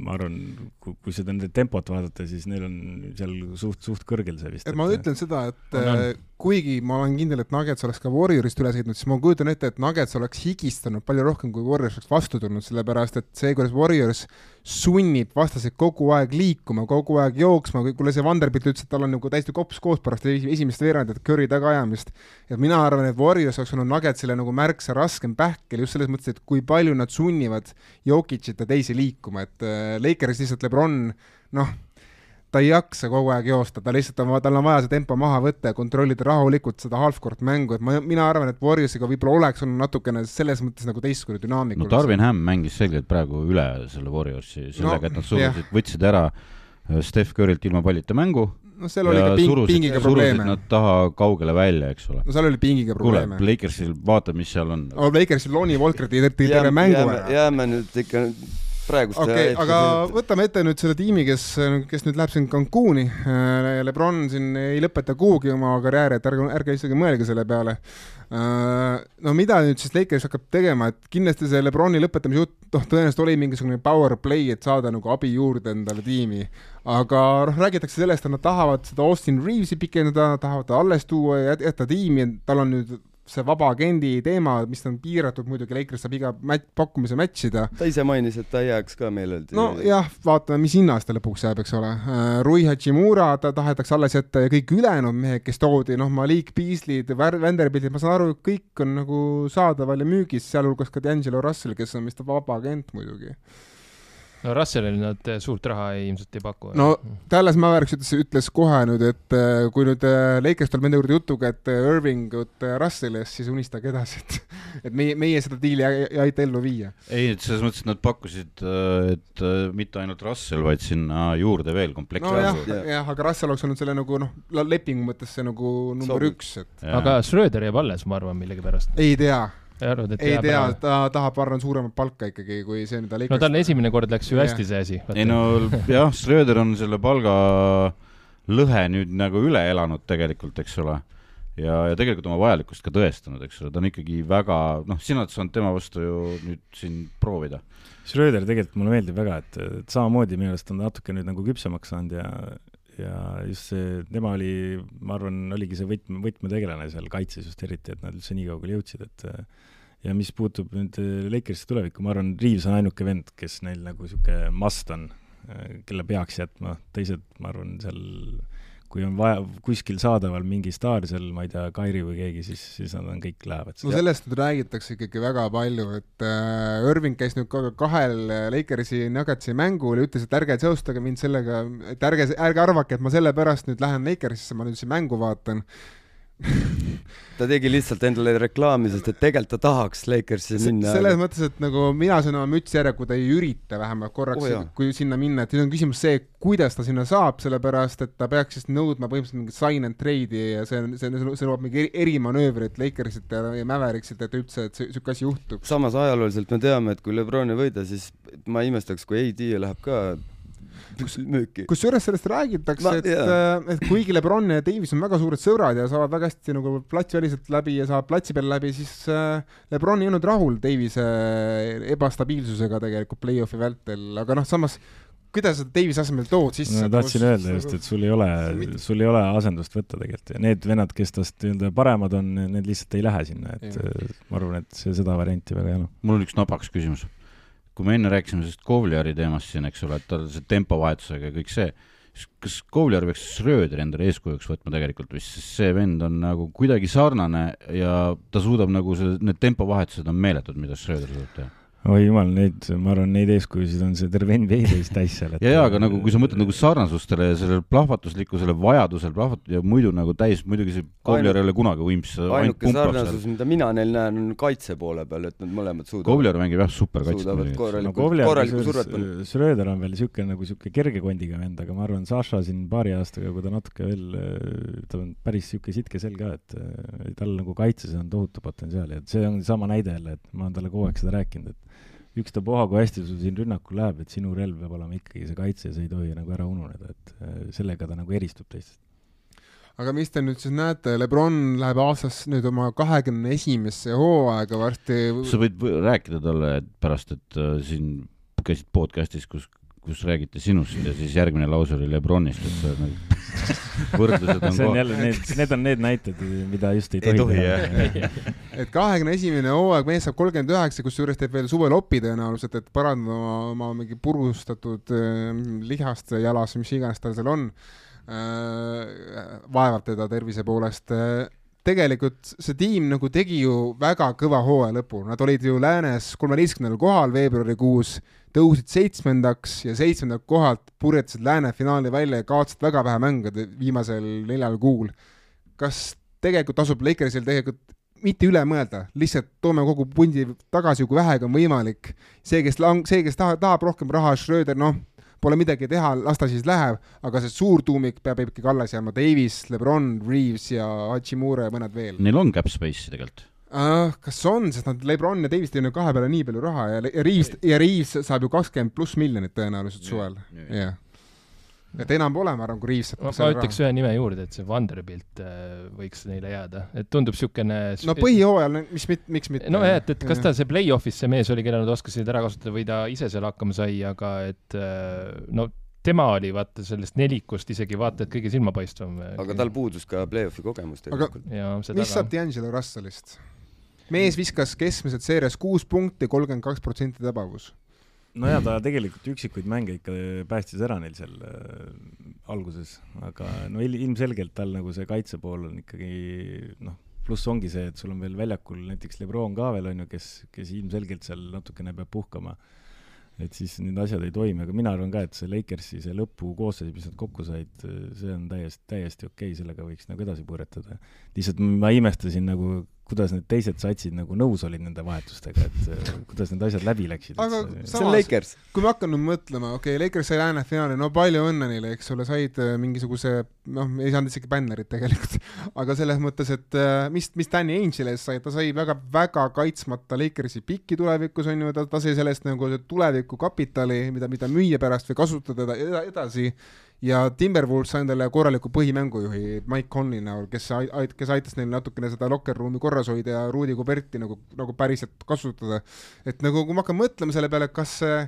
ma arvan, kui, kui seda nende tempot vaadata, siis neil on seal suht, suht kõrgel see vist. et ma ütlen seda, et On, on. Kuigi ma olen kindel, et Nuggets oleks ka Warriorist üle sõitnud, siis ma kujutan ette, et Nuggets oleks higistanud palju rohkem, kui Warriors oleks vastu tulnud, sellepärast et see, kuidas Warriors sunnib vastaseid kogu aeg liikuma, kogu aeg jooksma, kuule see Vanderbilt ütles, et tal on nagu täiesti kops koos pärast esi- esimest veerandit Curry tagaajamist. et mina arvan, et Warriors oleks olnud Nuggetsile nagu märksa raskem pähkel just selles mõttes, et kui palju nad sunnivad Jokicit ja teisi liikuma, et äh, Lakers lihtsalt Lebron noh, ta ei jaksa kogu aeg joosta, ta lihtsalt on, tal on vaja see tempo maha võtta ja kontrollida rahulikult seda half-court mängu, et ma, mina arvan, et Warriorsiga võib-olla oleks olnud natukene selles mõttes nagu teistsugune dünaamika. no Darvin Ham mängis selgelt praegu üle selle Warriorsi sellega No, no,, et nad surusid, võtsid ära äh, Steph Curry'lt ilma pallita mängu noh, seal oli ka ping, pingiga surusid probleeme. nad taha kaugele välja, eks ole. no seal oli pingiga kuule, probleeme. Lakersil vaata, mis seal on. no Lakersil Lonnie Walker tõi terve mängu ära. jääme nüüd ikka praegust okei okay,, aga võtame ette nüüd selle tiimi, kes, kes nüüd läheb siin Cancuni. Lebron siin ei lõpeta kuhugi oma karjääri, et ärge, ärge isegi mõelge selle peale. no mida nüüd siis Lakers hakkab tegema, et kindlasti see Lebroni lõpetamise jutt, noh, tõenäoliselt oli mingisugune power play, et saada nagu abi juurde endale tiimi. aga noh, räägitakse sellest, et nad tahavad seda Austin Reavesi pikendada, tahavad ta alles tuua ja jät- jätta tiimi, tal on nüüd see vaba agendi teema, mis on piiratud muidugi, Lakers saab iga mät-, pakkumise match ida ta ise mainis, et ta ei jääks ka meeleldi. nojah, vaatame, mis hinnas ta lõpuks jääb, eks ole. Rui Hachimura, ta tahetakse alles jätta ja kõik ülejäänud mehed, kes toodi, noh, Malik Beasley'd, Vanderbiltid, ma saan aru, kõik on nagu saadaval ja müügis, sealhulgas ka D'Angelo Russell, kes on vist vaba agent muidugi. No Russellile nad eh, suurt raha ei, ilmselt ei paku. No Dallas Mavericks ütles, ütles kohe nüüd, et äh, kui nüüd Lakers tuleb nende juurde jutuga, et äh, Irvingut Russell'i eest, siis unistage edasi, et et meie, meie seda diili ei, aita ellu viia. ei, et selles mõttes, et nad pakkusid, et mitte ainult Russell, vaid sinna juurde veel komplekti nojah Jah. aga Russell oleks olnud selle nagu noh, lepingu mõttes see nagu number Sobib. üks, et aga Schröder jääb alles, ma arvan, millegipärast. ei tea arvad, et ei tea ta tahab, ma arvan, suuremat palka ikkagi, kui see, mida no tal esimene kord läks ju hästi see asi. ei no jah, Schröder on selle palgalõhe nüüd nagu üle elanud tegelikult, eks ole. ja, ja tegelikult oma vajalikkust ka tõestanud, eks ole, ta on ikkagi väga, noh, sina oled saanud tema vastu ju nüüd siin proovida. Schröder tegelikult mulle meeldib väga, et, et samamoodi minu arust on natuke nüüd nagu küpsemaks saanud ja ja just see, tema oli, ma arvan, oligi see võtme, võtmetegelane seal kaitses just eriti, et nad üldse nii kaugele jõudsid, et ja mis puutub nüüd Lakersi tulevikku, ma arvan, Reaves on ainuke vend, kes neil nagu niisugune must on, kelle peaks jätma, teised, ma arvan, seal kui on vaja kuskil saadaval mingi staar seal, ma ei tea, Kairi või keegi, siis, siis nad on kõik lähevad no sellest nüüd räägitakse ikkagi väga palju, et äh, Irving käis nüüd ka kahel Lakersi Nuggetsi mängul ja ütles, et ärge seostage mind sellega, et ärge, ärge arvake, et ma sellepärast nüüd lähen Lakersisse, ma nüüd siin mängu vaatan. Ta tegi lihtsalt endale reklaami, sest et tegelikult ta tahaks Lakersi minna. selles mõttes, et nagu mina söön oma mütsi ära, kui ta ei ürita vähemalt korraks Oh kui sinna minna, et nüüd on küsimus see, kuidas ta sinna saab, sellepärast et ta peaks siis nõudma põhimõtteliselt mingit sign and trade'i ja see on, see, see nõuab mingi eri- erimanöövrit Lakersilt ja, ja Mavericksilt, et üldse, et sihuke asi juhtub. samas ajalooliselt me teame, et kui Lebron ei võida, siis ma ei imestaks, kui AD läheb ka müüki. kusjuures sellest räägitakse Ma-, et jaa., et kuigi Lebron ja Davis on väga suured sõbrad ja saavad väga hästi nagu platsiväliselt läbi ja saavad platsi peal läbi, siis äh, Lebron ei olnud rahul Davise ebastabiilsusega tegelikult play-off'i vältel, aga noh, samas kuidas sa Davise asemel tood sisse no tahtsin öelda just, et sul ei ole sul ei ole asendust võtta tegelikult ja need vennad, kes tast nii-öelda paremad on, need lihtsalt ei lähe sinna, et äh, ma arvan, et see seda varianti väga ei ole. mul on üks napakas küsimus. Kui me enne rääkisime sellest Kovliari teemast siin, eks ole, et tal see tempovahetusega ja kõik see, kas Kovliar peaks Schröderi endale eeskujuks võtma tegelikult või siis see vend on nagu kuidagi sarnane ja ta suudab nagu see, need tempovahetused on meeletud, mida Schröder suudab teha. Oi jumal, neid, ma arvan, neid eeskujusid on see terve NBA täis täis seal. ja, ja aga nagu kui sa mõtled nagu sarnasustele ja sellele plahvatuslikkusele vajadusel plahvatada ja muidu nagu täis, muidugi see Kovler ei ole kunagi Wims. ainuke sarnasus, mida mina neil näen, on kaitse poole peal, et nad mõlemad suudavad. Kovler mängib jah superkaitset. suudavad korralikku no,, korralikku survet panna. Schröder on veel niisugune nagu niisugune kerge kondiga vend, aga ma arvan, Saša siin paari aastaga, kui ta natuke veel, ta on päris niisugune sitke sel ka, et tal nagu kaitses on tohutu potentsiaal ja see on sama näide jälle, et ma olen talle kogu aeg seda rääkinud, et ükstapuha, kui hästi sul siin rünnakul läheb, et sinu relv peab olema ikkagi see kaitse ja see ei tohi nagu ära ununeda, et äh, sellega ta nagu eristub teistest. aga mis te nüüd siis näete, Lebron läheb aastas nüüd oma kahekümne esimesse hooaega varsti. sa võid rääkida talle pärast, et äh, siin käisid podcast'is, kus kus räägiti sinust ja siis järgmine lause oli Lebronist, et see nagu võrdlused on see on jälle need, need on need näited, mida just ei tohi, ei tohi teha. et kahekümne esimene hooaeg, mees saab kolmkümmend üheksa, kusjuures teeb veel suvel opi tõenäoliselt, et parandada oma, oma mingi purustatud äh, lihast jalas, mis iganes tal seal on äh,. vaevab teda tervise poolest äh, tegelikult see tiim nagu tegi ju väga kõva hooaja lõpu, nad olid ju läänes kolmeteistkümnendal kohal veebruarikuus, tõusid seitsmendaks ja seitsmendalt kohalt purjetasid lääne finaali välja ja kaotasid väga vähe mänge viimasel neljal kuul. kas tegelikult tasub Lakersil tegelikult mitte üle mõelda, lihtsalt toome kogu pundi tagasi, kui vähegi on võimalik. see, kes lang-, see, kes tahab, tahab rohkem raha, Schröder, noh pole midagi teha, las ta siis läheb, aga see suur tuumik peab ikkagi alles jääma, Davis, Lebron, Reaves ja Hachimura ja mõned veel. Neil on cap space'i tegelikult uh,? kas on, sest nad, Lebron ja Davis teevad kahe peale nii palju raha ja, ja Reaves ja Reaves saab ju kakskümmend pluss miljonit tõenäoliselt suvel, jah et enam pole, ma arvan, kui Reaves saab ma ütleks ühe nime juurde, et see Vanderbilt äh, võiks neile jääda, et tundub niisugune no põhijooajal, mis, miks mitte? nojah, et, et kas ta see play-off'is see mees oli, keda nad oskasid ära kasutada või ta ise seal hakkama sai, aga et äh, no tema oli vaata sellest nelikust isegi vaata et kõige silmapaistvam. aga tal puudus ka play-off'i kogemus tegelikult. mis saab D'Angelo Russellist? Mees viskas keskmiselt seerias kuus punkti, kolmkümmend kaks protsenti tabavus no jaa, ta tegelikult üksikuid mänge ikka päästis ära neil seal äh, alguses, aga no il, ilmselgelt tal nagu see kaitse pool on ikkagi noh, pluss ongi see, et sul on veel väljakul näiteks Lebron ka veel on ju, kes, kes ilmselgelt seal natukene peab puhkama. et siis need asjad ei toimi, aga mina arvan ka, et see Lakersi see lõpukoosseis, mis nad kokku said, see on täiesti, täiesti okei okay,, sellega võiks nagu edasi põrgatada. lihtsalt ma imestasin nagu kuidas need teised satsid nagu nõus olid nende vahetustega, et äh, kuidas need asjad läbi läksid. aga samas, kui ma hakkan nüüd mõtlema, okei okay,, Lakers sai lääne finaali, no palju õnne neile, eks ole, said äh, mingisuguse, noh, ei saanud isegi bännerit tegelikult aga selles mõttes, et äh, mis, mis Danny Ainge'ile sai, ta sai väga-väga kaitsmata Lakersi pikki tulevikus, on ju, ta, ta sai sellest nagu tulevikukapitali, mida, mida müüa pärast või kasutada edasi ja Timberwolves sai endale korraliku põhimängujuhi Mike Conley näol, kes ait-, kes aitas neil natukene seda locker room'i korras hoida ja Rudy Goberti nagu, nagu päriselt kasutada. et nagu, kui ma hakkan mõtlema selle peale, kas see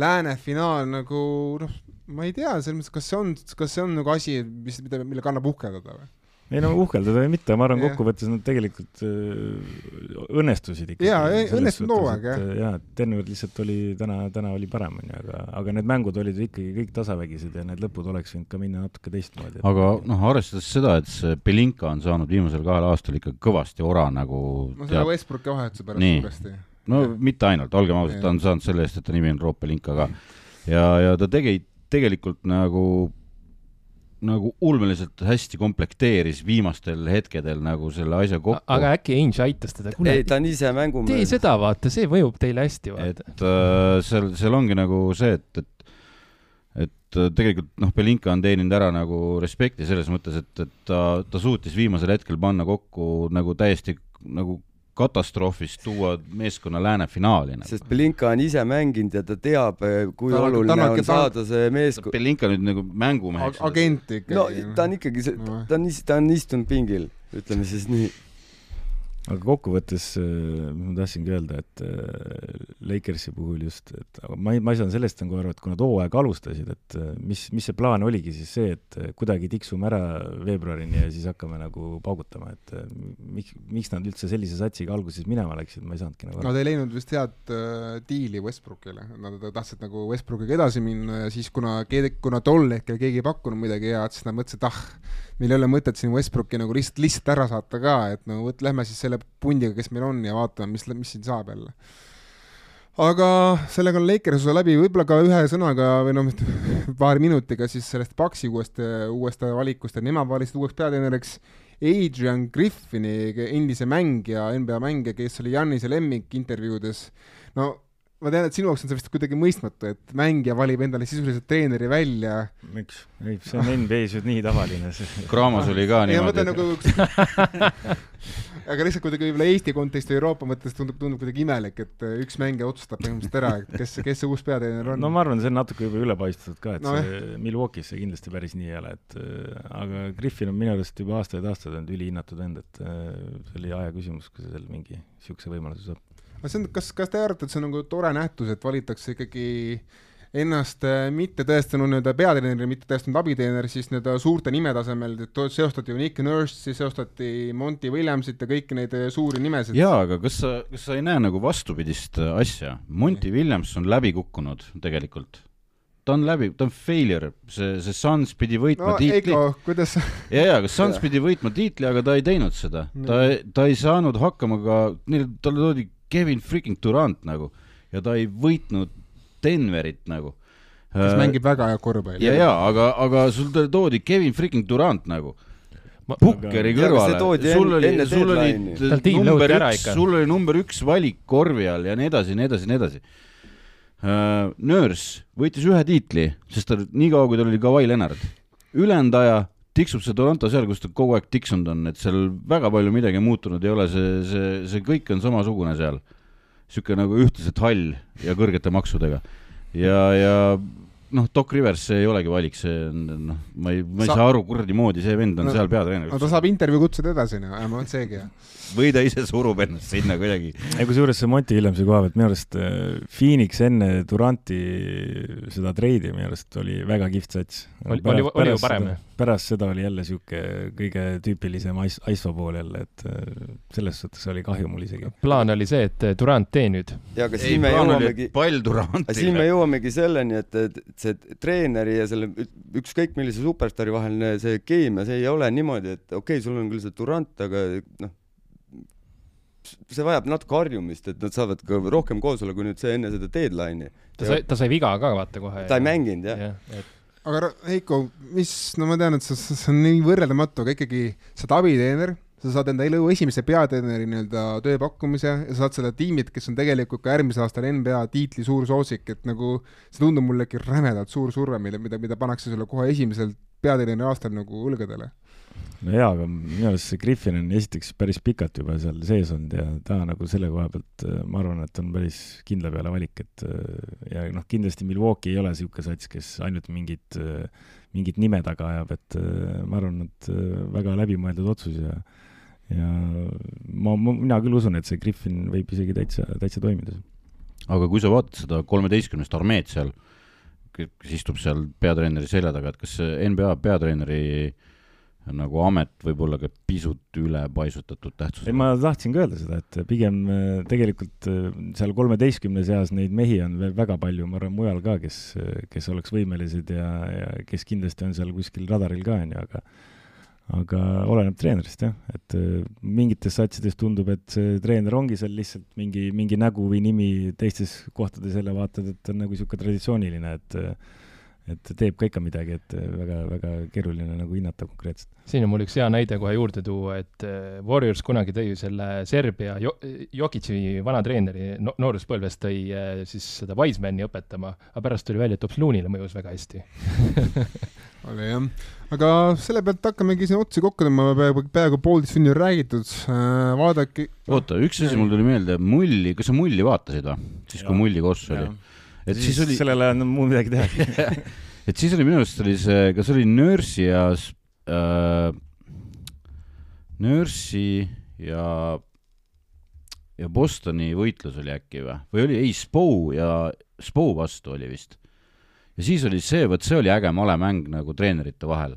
lääne finaal nagu noh, ma ei tea, selles mõttes, kas see on, kas see on nagu asi, mis, mida, mille kannab uhkeldada või? Ei no uhkeldada või mitte, ma arvan, kokkuvõttes nad tegelikult äh, õnnestusid ikkagi. jaa, õnnestunud hooaeg, jah. jaa, Denver lihtsalt oli täna, täna oli parem, onju, aga, aga need mängud olid ikkagi kõik tasavägised ja need lõpud oleks võinud ka minna natuke teistmoodi. aga noh, arvestades seda, et see Belinka on saanud viimasel kahel aastal ikka kõvasti ora nagu no selle Westbrooki vahetuse pärast suuresti. no ja. mitte ainult, olgem ausad, ta on saanud selle eest, et ta nimi on Roop Belinka ka. ja, ja ta tegi tegelikult nagu nagu ulmeliselt hästi komplekteeris viimastel hetkedel nagu selle asja kokku. aga äkki Ainge aitas teda? ei, ta on ise mängumees. tee seda, vaata, see mõjub teile hästi, vaata. et äh, seal, seal ongi nagu see, et, et et äh, tegelikult noh, Belinka on teeninud ära nagu respekti selles mõttes, et, et ta, ta suutis viimasel hetkel panna kokku nagu täiesti nagu katastroofist tuua meeskonna lääne finaali nagu.. sest Belinka on ise mänginud ja ta teab, eh, kui ta, oluline ta, on saada see meeskond. Belinka nüüd nagu mängumeheks. agent ikkagi. no ta on ikkagi see, ta on, ta on istunud pingil, ütleme siis nii aga kokkuvõttes äh, ma tahtsingi öelda, et äh, Lakersi puhul just, et ma ei, ma ei saanud sellest nagu aru, et kui nad hooaega alustasid, et äh, mis, mis see plaan oligi siis see, et kuidagi tiksume ära veebruarini ja siis hakkame nagu paugutama, et miks, miks nad üldse sellise satsiga alguses minema läksid, ma ei saanudki nagu aru. Nad ei leidnud vist head diili Westbrookile, nad tahtsid nagu Westbrookiga edasi minna ja siis kuna, kuna tol hetkel keegi ei pakkunud midagi head, siis nad mõtlesid, ah, meil ei ole mõtet siin Westbrooki nagu lihtsalt, lihtsalt ära saata ka, et no võt-, lähme siis selle pundiga, kes meil on ja vaatame, mis, mis siin saab jälle. aga sellega on Lakers osa läbi, võib-olla ka ühe sõnaga või noh, paari minutiga siis sellest Paxi uuest, uuest valikust, et nemad valisid uueks peatreeneriks Adrian Griffini, endise mängija, NBA mängija, kes oli Janise lemmik intervjuudes. no ma tean, et sinu jaoks on see vist kuidagi mõistmatu, et mängija valib endale sisuliselt treeneri välja. miks? ei, see on NBA-s ju nii tavaline. Kraamas oli ka niimoodi. Nagu... aga lihtsalt kuidagi võib-olla Eesti konteksti Euroopa mõttes tundub, tundub kuidagi imelik, et üks mängija otsustab põhimõtteliselt ära, et kes, kes see uus peatreener on. no ma arvan, see on natuke juba ülepaistetud ka, et no, see Milwaukee's see kindlasti päris nii ei ole, et aga Griffin on minu arust juba aastaid-aastaid olnud ülihinnatud vend, et see oli aja küsimus, kui see seal mingi niisuguse võimaluse saab aga see on, kas, kas te arvate, et see on nagu tore nähtus, et valitakse ikkagi ennast äh, mitte tõestanud nii-öelda peatreeneri, mitte tõestanud abiteener, siis nii-öelda suurte nimede asemel, et seostati ju Nick Nurse'i, seostati Monty Williamsit ja kõiki neid äh, suuri nimesid. jaa, aga kas sa, kas sa ei näe nagu vastupidist äh, asja? Monty Williams on läbi kukkunud tegelikult ta on läbi, ta on failure, see, see Suns pidi võitma no, tiitli. kuidas ja, ja, kas Suns pidi võitma tiitli, aga ta ei teinud seda. ta, ta ei saanud hakkama ka, neil, talle toodi Kevin freaking Durant nagu ja ta ei võitnud Denverit nagu. kes äh, mängib väga head korvpalli. ja, ja aga, aga sul toodi Kevin freaking Durant nagu Pukkeri kõrvale, sul oli, sul oli number üks, sul oli number üks valik korvi all ja nii edasi, nii edasi, nii edasi uh,. Nurse võitis ühe tiitli, sest ta niikaua, kui tal oli Kawhi Leonard, ülejäänud aja tiksub see Toronto seal, kus ta kogu aeg tiksunud on, et seal väga palju midagi muutunud ei ole, see, see, see kõik on samasugune seal. niisugune nagu ühtlaselt hall ja kõrgete maksudega. ja, ja noh, Doc Rivers, see ei olegi valik, see on noh, ma ei, ma ei Sa... saa aru, kuradi moodi see vend on no, seal peatreener. no ta saab intervjuu kutsuda edasi, no vähemalt seegi või ta ise surub ennast sinna kuidagi. ja kusjuures see Monty Williamsi koha pealt minu arust äh, Phoenix enne Duranti seda treidi minu arust oli väga kihvt sats. oli, oli, oli ju parem. Pärast seda oli jälle niisugune kõige tüüpilisem ice, ice pool jälle, et äh, selles suhtes oli kahju mul isegi. plaan oli see, et Durant tee nüüd. ja aga siin me jõuamegi, Durantile. siin me jõuamegi selleni, et, et see treeneri ja selle ükskõik millise superstaari vaheline see keemia, see ei ole niimoodi, et okei okay,, sul on küll see Durant, aga noh, see vajab natuke harjumist, et nad saavad ka rohkem koos olla, kui nüüd see enne seda deadline'i. ta sai, ta sai viga ka vaata kohe. ta ei mänginud jah ja, et... aga Heiko, mis, no ma tean, et see, see on nii võrreldamatu, aga ikkagi sa oled abiteener, sa saad enda elu esimese peatreeneri nii-öelda tööpakkumise ja sa saad seda tiimit, kes on tegelikult ka järgmisel aastal NBA tiitli suur soosik, et nagu see tundub mulle ikka rämedalt suur surve, mida, mida, mida pannakse sulle kohe esimesel peatreeneri aastal nagu õlgadele no jaa, aga minu arust see Griffin on esiteks päris pikalt juba seal sees olnud ja ta nagu selle koha pealt, äh, ma arvan, et on päris kindla peale valik, et äh, ja noh, kindlasti Milwaukee ei ole niisugune sats, kes ainult mingit, äh, mingit nime taga ajab, et ma arvan, et väga läbimõeldud otsus ja ja ma, ma, mina küll usun, et see Griffin võib isegi täitsa, täitsa toimida. aga kui sa vaatad seda kolmeteistkümnest armeed seal, kes istub seal peatreeneri selja taga, et kas NBA peatreeneri äh, nagu amet võib olla ka pisut ülepaisutatud tähtsusega. ei, ma tahtsin ka öelda seda, et pigem äh, tegelikult äh, seal kolmeteistkümne seas neid mehi on veel väga palju, ma arvan, mujal ka, kes, kes oleks võimelised ja, ja kes kindlasti on seal kuskil radaril ka, on ju, aga aga oleneb treenerist jah, et äh, mingites satsides tundub, et see treener ongi seal lihtsalt mingi, mingi nägu või nimi, teistes kohtades jälle vaatad, et on nagu niisugune traditsiooniline, et et teeb ka ikka midagi, et väga-väga keeruline nagu hinnata konkreetselt. siin on mul üks hea näide kohe juurde tuua, et äh, Warriors kunagi tõi selle Serbia jo-, Jokic'i vana treeneri no, nooruspõlves tõi äh, siis seda Wisemani õpetama, aga pärast tuli välja, et hoopis Loonile mõjus väga hästi. Oli jah, aga selle pealt hakkamegi siin otsi kokku tõmbama, peaaegu, peaaegu poolteist tundi on räägitud äh,, vaadake oota, üks asi mul tuli meelde, Mulli, kas sa Mulli vaatasid või? siis, kui Mulli koos oli et siis, siis oli. sellel ajal on mul midagi teha et siis oli minu arust oli see, kas oli Nurse'i ja äh,, Nurse'i ja, ja Bostoni võitlus oli äkki või, või oli, ei, Spo ja Spo vastu oli vist. ja siis oli see, vot see oli äge malemäng nagu treenerite vahel,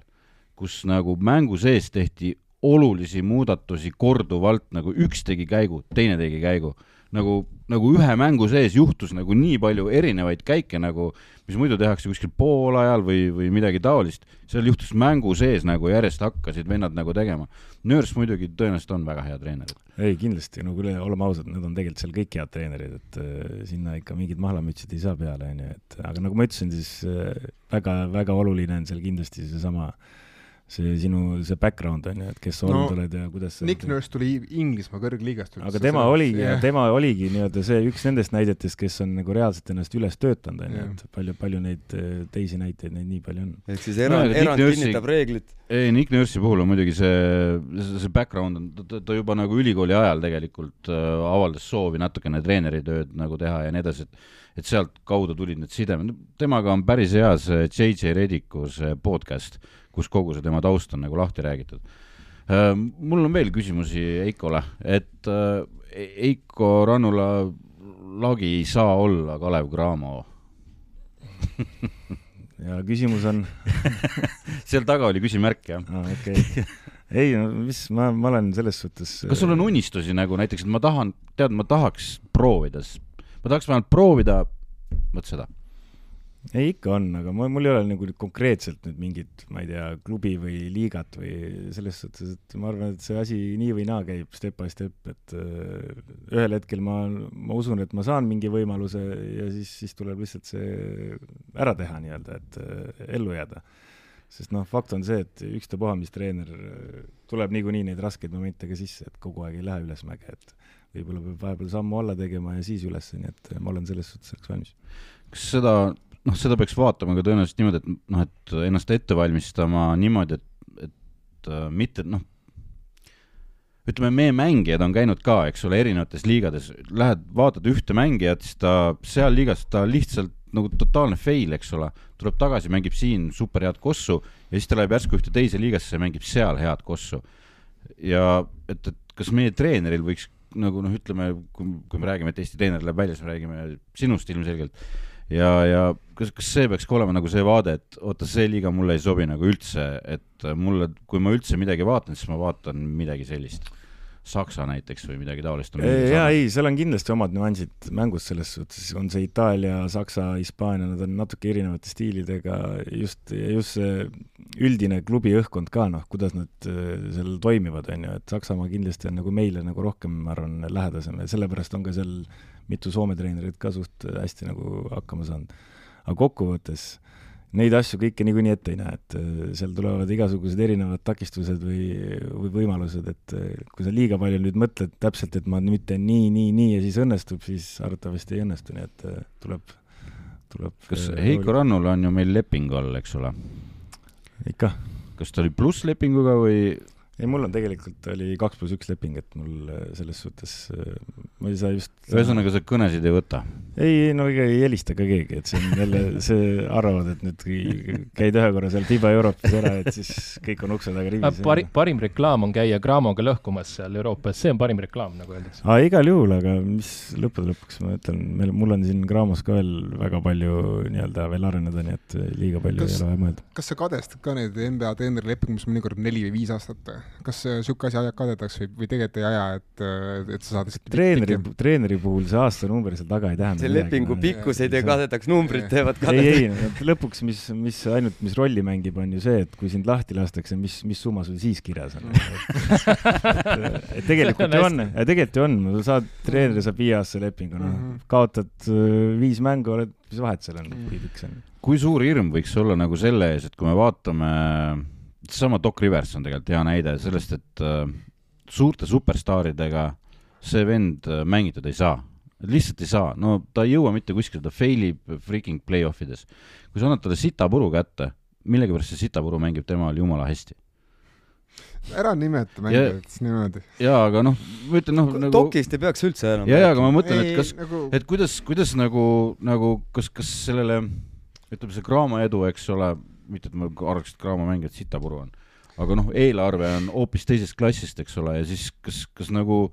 kus nagu mängu sees tehti olulisi muudatusi korduvalt, nagu üks tegi käigu, teine tegi käigu nagu, nagu ühe mängu sees juhtus nagu nii palju erinevaid käike nagu, mis muidu tehakse kuskil poolajal või, või midagi taolist, seal juhtus mängu sees nagu järjest hakkasid vennad nagu tegema. Nöörs muidugi tõenäoliselt on väga hea treener. ei, kindlasti, no kuule, oleme ausad, need on tegelikult seal kõik head treenerid, et äh, sinna ikka mingid mahlamütsid ei saa peale, on ju, et aga nagu ma ütlesin, siis äh, väga, väga oluline on seal kindlasti seesama äh, see sinu, see background on ju, et kes sa no, olnud oled ja kuidas sa Nick Nurse tuli Inglismaa kõrgliigast. aga tema oligi yeah., tema oligi nii-öelda see üks nendest näidetest, kes on nagu reaalselt ennast üles töötanud, on ju, et palju, palju neid äh, teisi näiteid, neid nii palju on. ehk siis erand no,, erand kinnitab reeglit. ei, Nick Nurse'i puhul on muidugi see, see background on, ta, ta juba nagu ülikooli ajal tegelikult äh, avaldas soovi natukene treeneritööd nagu teha ja nii edasi, et et sealtkaudu tulid need sidemed, temaga on päris hea see JJ Rediku see podcast kus kogu see tema taust on nagu lahti räägitud. Äh, mul on veel küsimusi Eikole, et äh, Eiko Rannula lagi ei saa olla Kalev Cramo ja küsimus on seal taga oli küsimärk, jah ah,. okay. ei no mis, ma, ma olen selles suhtes kas sul on unistusi nagu näiteks, et ma tahan, tead, ma tahaks proovida, ma tahaks vähemalt proovida, vot seda ei, ikka on, aga mul, mul ei ole nagu konkreetselt nüüd mingit, ma ei tea, klubi või liigat või selles suhtes, et ma arvan, et see asi nii või naa käib step by step, et uh, ühel hetkel ma, ma usun, et ma saan mingi võimaluse ja siis, siis tuleb lihtsalt see ära teha nii-öelda, et uh, ellu jääda. sest noh, fakt on see, et ükstapuha, mis treener, tuleb niikuinii neid raskeid momente ka sisse, et kogu aeg ei lähe ülesmäge, et võib-olla peab vahepeal sammu alla tegema ja siis üles, nii et ma olen selles suhtes selleks valmis. kas seda noh, seda peaks vaatama ka tõenäoliselt niimoodi, et noh, et ennast ette valmistama niimoodi, et, et äh, mitte noh, ütleme, meie mängijad on käinud ka, eks ole, erinevates liigades, lähed, vaatad ühte mängijat, siis ta seal liigas ta lihtsalt nagu totaalne fail, eks ole, tuleb tagasi, mängib siin super head kossu ja siis ta läheb järsku ühte teise liigasse ja mängib seal head kossu. ja et, et kas meie treeneril võiks nagu noh, ütleme, kui, me räägime, et Eesti treener läheb välja, siis me räägime sinust ilmselgelt ja, ja kas, kas see peaks ka olema nagu see vaade, et oota, see liiga mulle ei sobi nagu üldse, et mulle, kui ma üldse midagi vaatan, siis ma vaatan midagi sellist. Saksa näiteks või midagi taolist. jaa, ei, seal on kindlasti omad nüansid mängus selles suhtes, on see Itaalia, Saksa, Hispaania, nad on natuke erinevate stiilidega, just, just see üldine klubi õhkkond ka, noh, kuidas nad äh, seal toimivad, on ju, et Saksamaa kindlasti on nagu meile nagu rohkem, ma arvan, lähedasem ja sellepärast on ka seal mitu Soome treenerit ka suht hästi nagu hakkama saanud. aga kokkuvõttes neid asju kõike niikuinii ette ei näe, et äh, seal tulevad igasugused erinevad takistused või, või võimalused, et äh, kui sa liiga palju nüüd mõtled täpselt, et ma nüüd teen nii, nii, nii ja siis õnnestub, siis arvatavasti ei õnnestu, nii et äh, tuleb, tuleb kas Heiko Rannul on ju meil leping all, eks ole? ikka. kas ta oli plusslepinguga või ei, mul on tegelikult oli kaks pluss üks leping, et mul äh, selles suhtes, äh, ma ei saa just. ühesõnaga, sa kõnesid ei võta? Ei, no ega ei helista ka keegi, et see on jälle, see arvavad, et nüüd käid ühe korra seal FIBA Euroopis ära, et siis kõik on ukse taga rivis. Pari-, parim reklaam on käia Gramoga lõhkumas seal Euroopas, see on parim reklaam, nagu öeldakse. aa, igal juhul, aga mis lõppude lõpuks ma ütlen, meil, mul on siin Gramos ka veel väga palju nii-öelda veel areneda, nii et liiga palju kas, ei ole vaja mõelda. kas sa kadestad ka neid NBA treenerilepinguid, mis mõnikord neli või viis aastat kas niisugune asi ajab kadedaks või, või tegelikult ei aja, et, et sa saad treeneri, treeneri puhul see aastanumber seal taga ei tähenda see lepingu pikkus ei tee kadedaks, numbrid teevad kadedaks. ei, ei, lõpuks, mis, mis ainult, mis rolli mängib, on ju see, et kui sind lahti lastakse, mis, mis summa sul siis kirjas on et tegelikult ju on, tegelikult ju on, saad, treener saab viieaastase lepingu, noh, mhm. kaotad äh, viis mängu, oled, mis vahet seal on, kui pikk see on? kui suur hirm võiks olla nagu selle ees, et kui me vaatame seesama Doc Rivers on tegelikult hea näide sellest, et äh, suurte superstaaridega see vend äh, mängitud ei saa. Lihtsalt ei saa, no ta ei jõua mitte kuskile, ta fail ib freaking play-off ides. kui sa annad talle sitapuru kätte, millegipärast see sitapuru mängib temal jumala hästi ära nimeta mängijat siis niimoodi. jaa, aga noh, ma ütlen noh nagu Dokist ei peaks üldse enam jaa, jaa, aga ma mõtlen, et kas nagu..., et kuidas, kuidas nagu, nagu kas, kas sellele ütleme, see Graamo edu, eks ole, mitte et ma arvaks, et Graamo mängijad sitapuru on, aga noh, eelarve on hoopis teisest klassist, eks ole, ja siis kas, kas nagu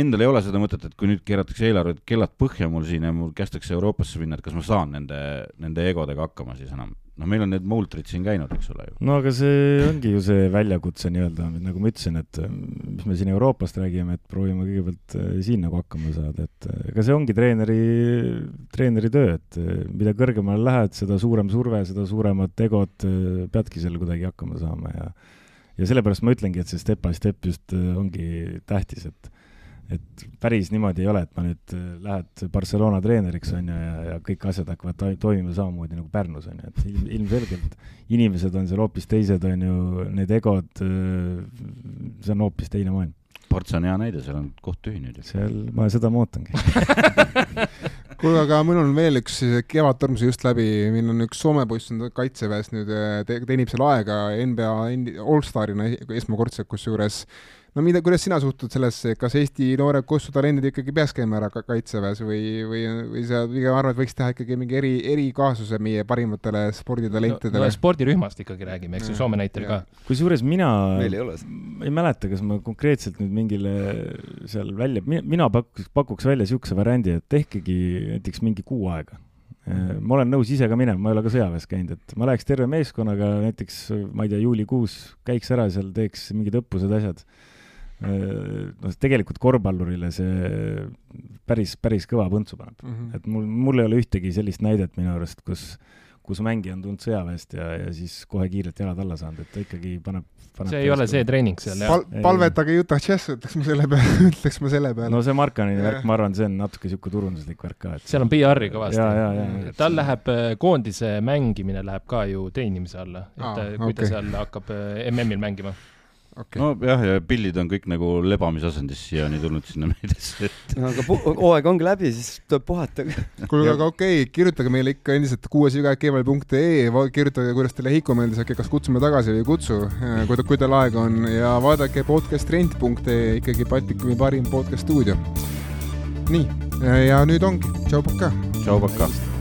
endal ei ole seda mõtet, et kui nüüd keeratakse eelarved kellad põhja mul siin ja mul kästakse Euroopasse minna, et kas ma saan nende, nende egodega hakkama siis enam? noh, meil on need muultrid siin käinud, eks ole ju. no aga see ongi ju see väljakutse nii-öelda, nagu ma ütlesin, et äh, mis me siin Euroopast räägime, et proovime kõigepealt äh, siin nagu hakkama saada, et äh, ega see ongi treeneri, treeneri töö, et äh, mida kõrgemale lähed, seda suurem surve, seda suuremat egot, peadki seal kuidagi hakkama saama ja ja sellepärast ma ütlengi, et see step by step just äh, ongi tähtis, et et päris niimoodi ei ole, et ma nüüd äh, lähed Barcelona treeneriks on ju ja, ja kõik asjad hakkavad to- toimima samamoodi nagu Pärnus on ju, et ilm- ilmselgelt inimesed on seal hoopis teised, on ju, need egod, see on hoopis teine maailm. Ports on hea näide, seal on koht tühi nüüd ju. seal ma seda ma ootangi. kuule, aga mul on veel üks Kevadtorm sai just läbi, meil on üks Soome poiss on kaitseväes nüüd, teenib seal aega NBA allstarina esmakordselt kusjuures. No mida, kuidas sina suhtud sellesse, kas Eesti noored kossutalendid ikkagi peaks käima ära ka kaitseväes või, või, või sa pigem arvad, et võiks teha ikkagi mingi eri, erikaasuse meie parimatele no, sporditalentidele no spordirühmast ikkagi räägime, eks ju, Soome näitel ka. kusjuures mina meil ei ei mäleta, kas ma konkreetselt nüüd mingile seal välja, mina pakuks, pakuks välja niisuguse variandi, et tehkegi näiteks mingi kuu aega. ma olen nõus ise ka minema, ma ei ole ka sõjaväes käinud, et ma läheks terve meeskonnaga näiteks, ma ei tea, juulikuus käiks ära seal, teeks mingid õppused, asjad. noh, tegelikult korvpallurile see päris, päris kõva põntsu paneb. mm. -hmm. et mul, mul ei ole ühtegi sellist näidet minu arust, kus, kus mängija on tulnud sõjaväest ja, ja siis kohe kiirelt jalad alla saanud, et ta ikkagi paneb, paneb. see ei ole see treening seal, jah. Pal-, palvetage Utah Jazz, ütleks ma selle peale, ütleks ma selle peale no see Markani värk, ma arvan, see on natuke niisugune turunduslik värk ka, et seal on PR-i kõvasti tal läheb äh, koondise mängimine läheb ka ju teenimise alla, et Aa, äh, kui ta okei. seal hakkab MM-il mängima. okay.. nojah, ja pillid on kõik nagu lebamisasendis siiani tulnud sinna meediasse, et no aga hooaeg ongi läbi, siis tuleb puhata. kuulge, aga okei okay,, kirjutage meile ikka endiselt kuuesiga.gmail.ee, kirjutage, kuidas teile Heiko meeldis, äkki kas kutsume tagasi või ei kutsu, kui ta, kui teil aega on ja vaadake podcasttrend.ee, ikkagi Baltikumi parim podcast stuudio. nii, ja nüüd ongi, tšau, pakaa. tšau, pakaa.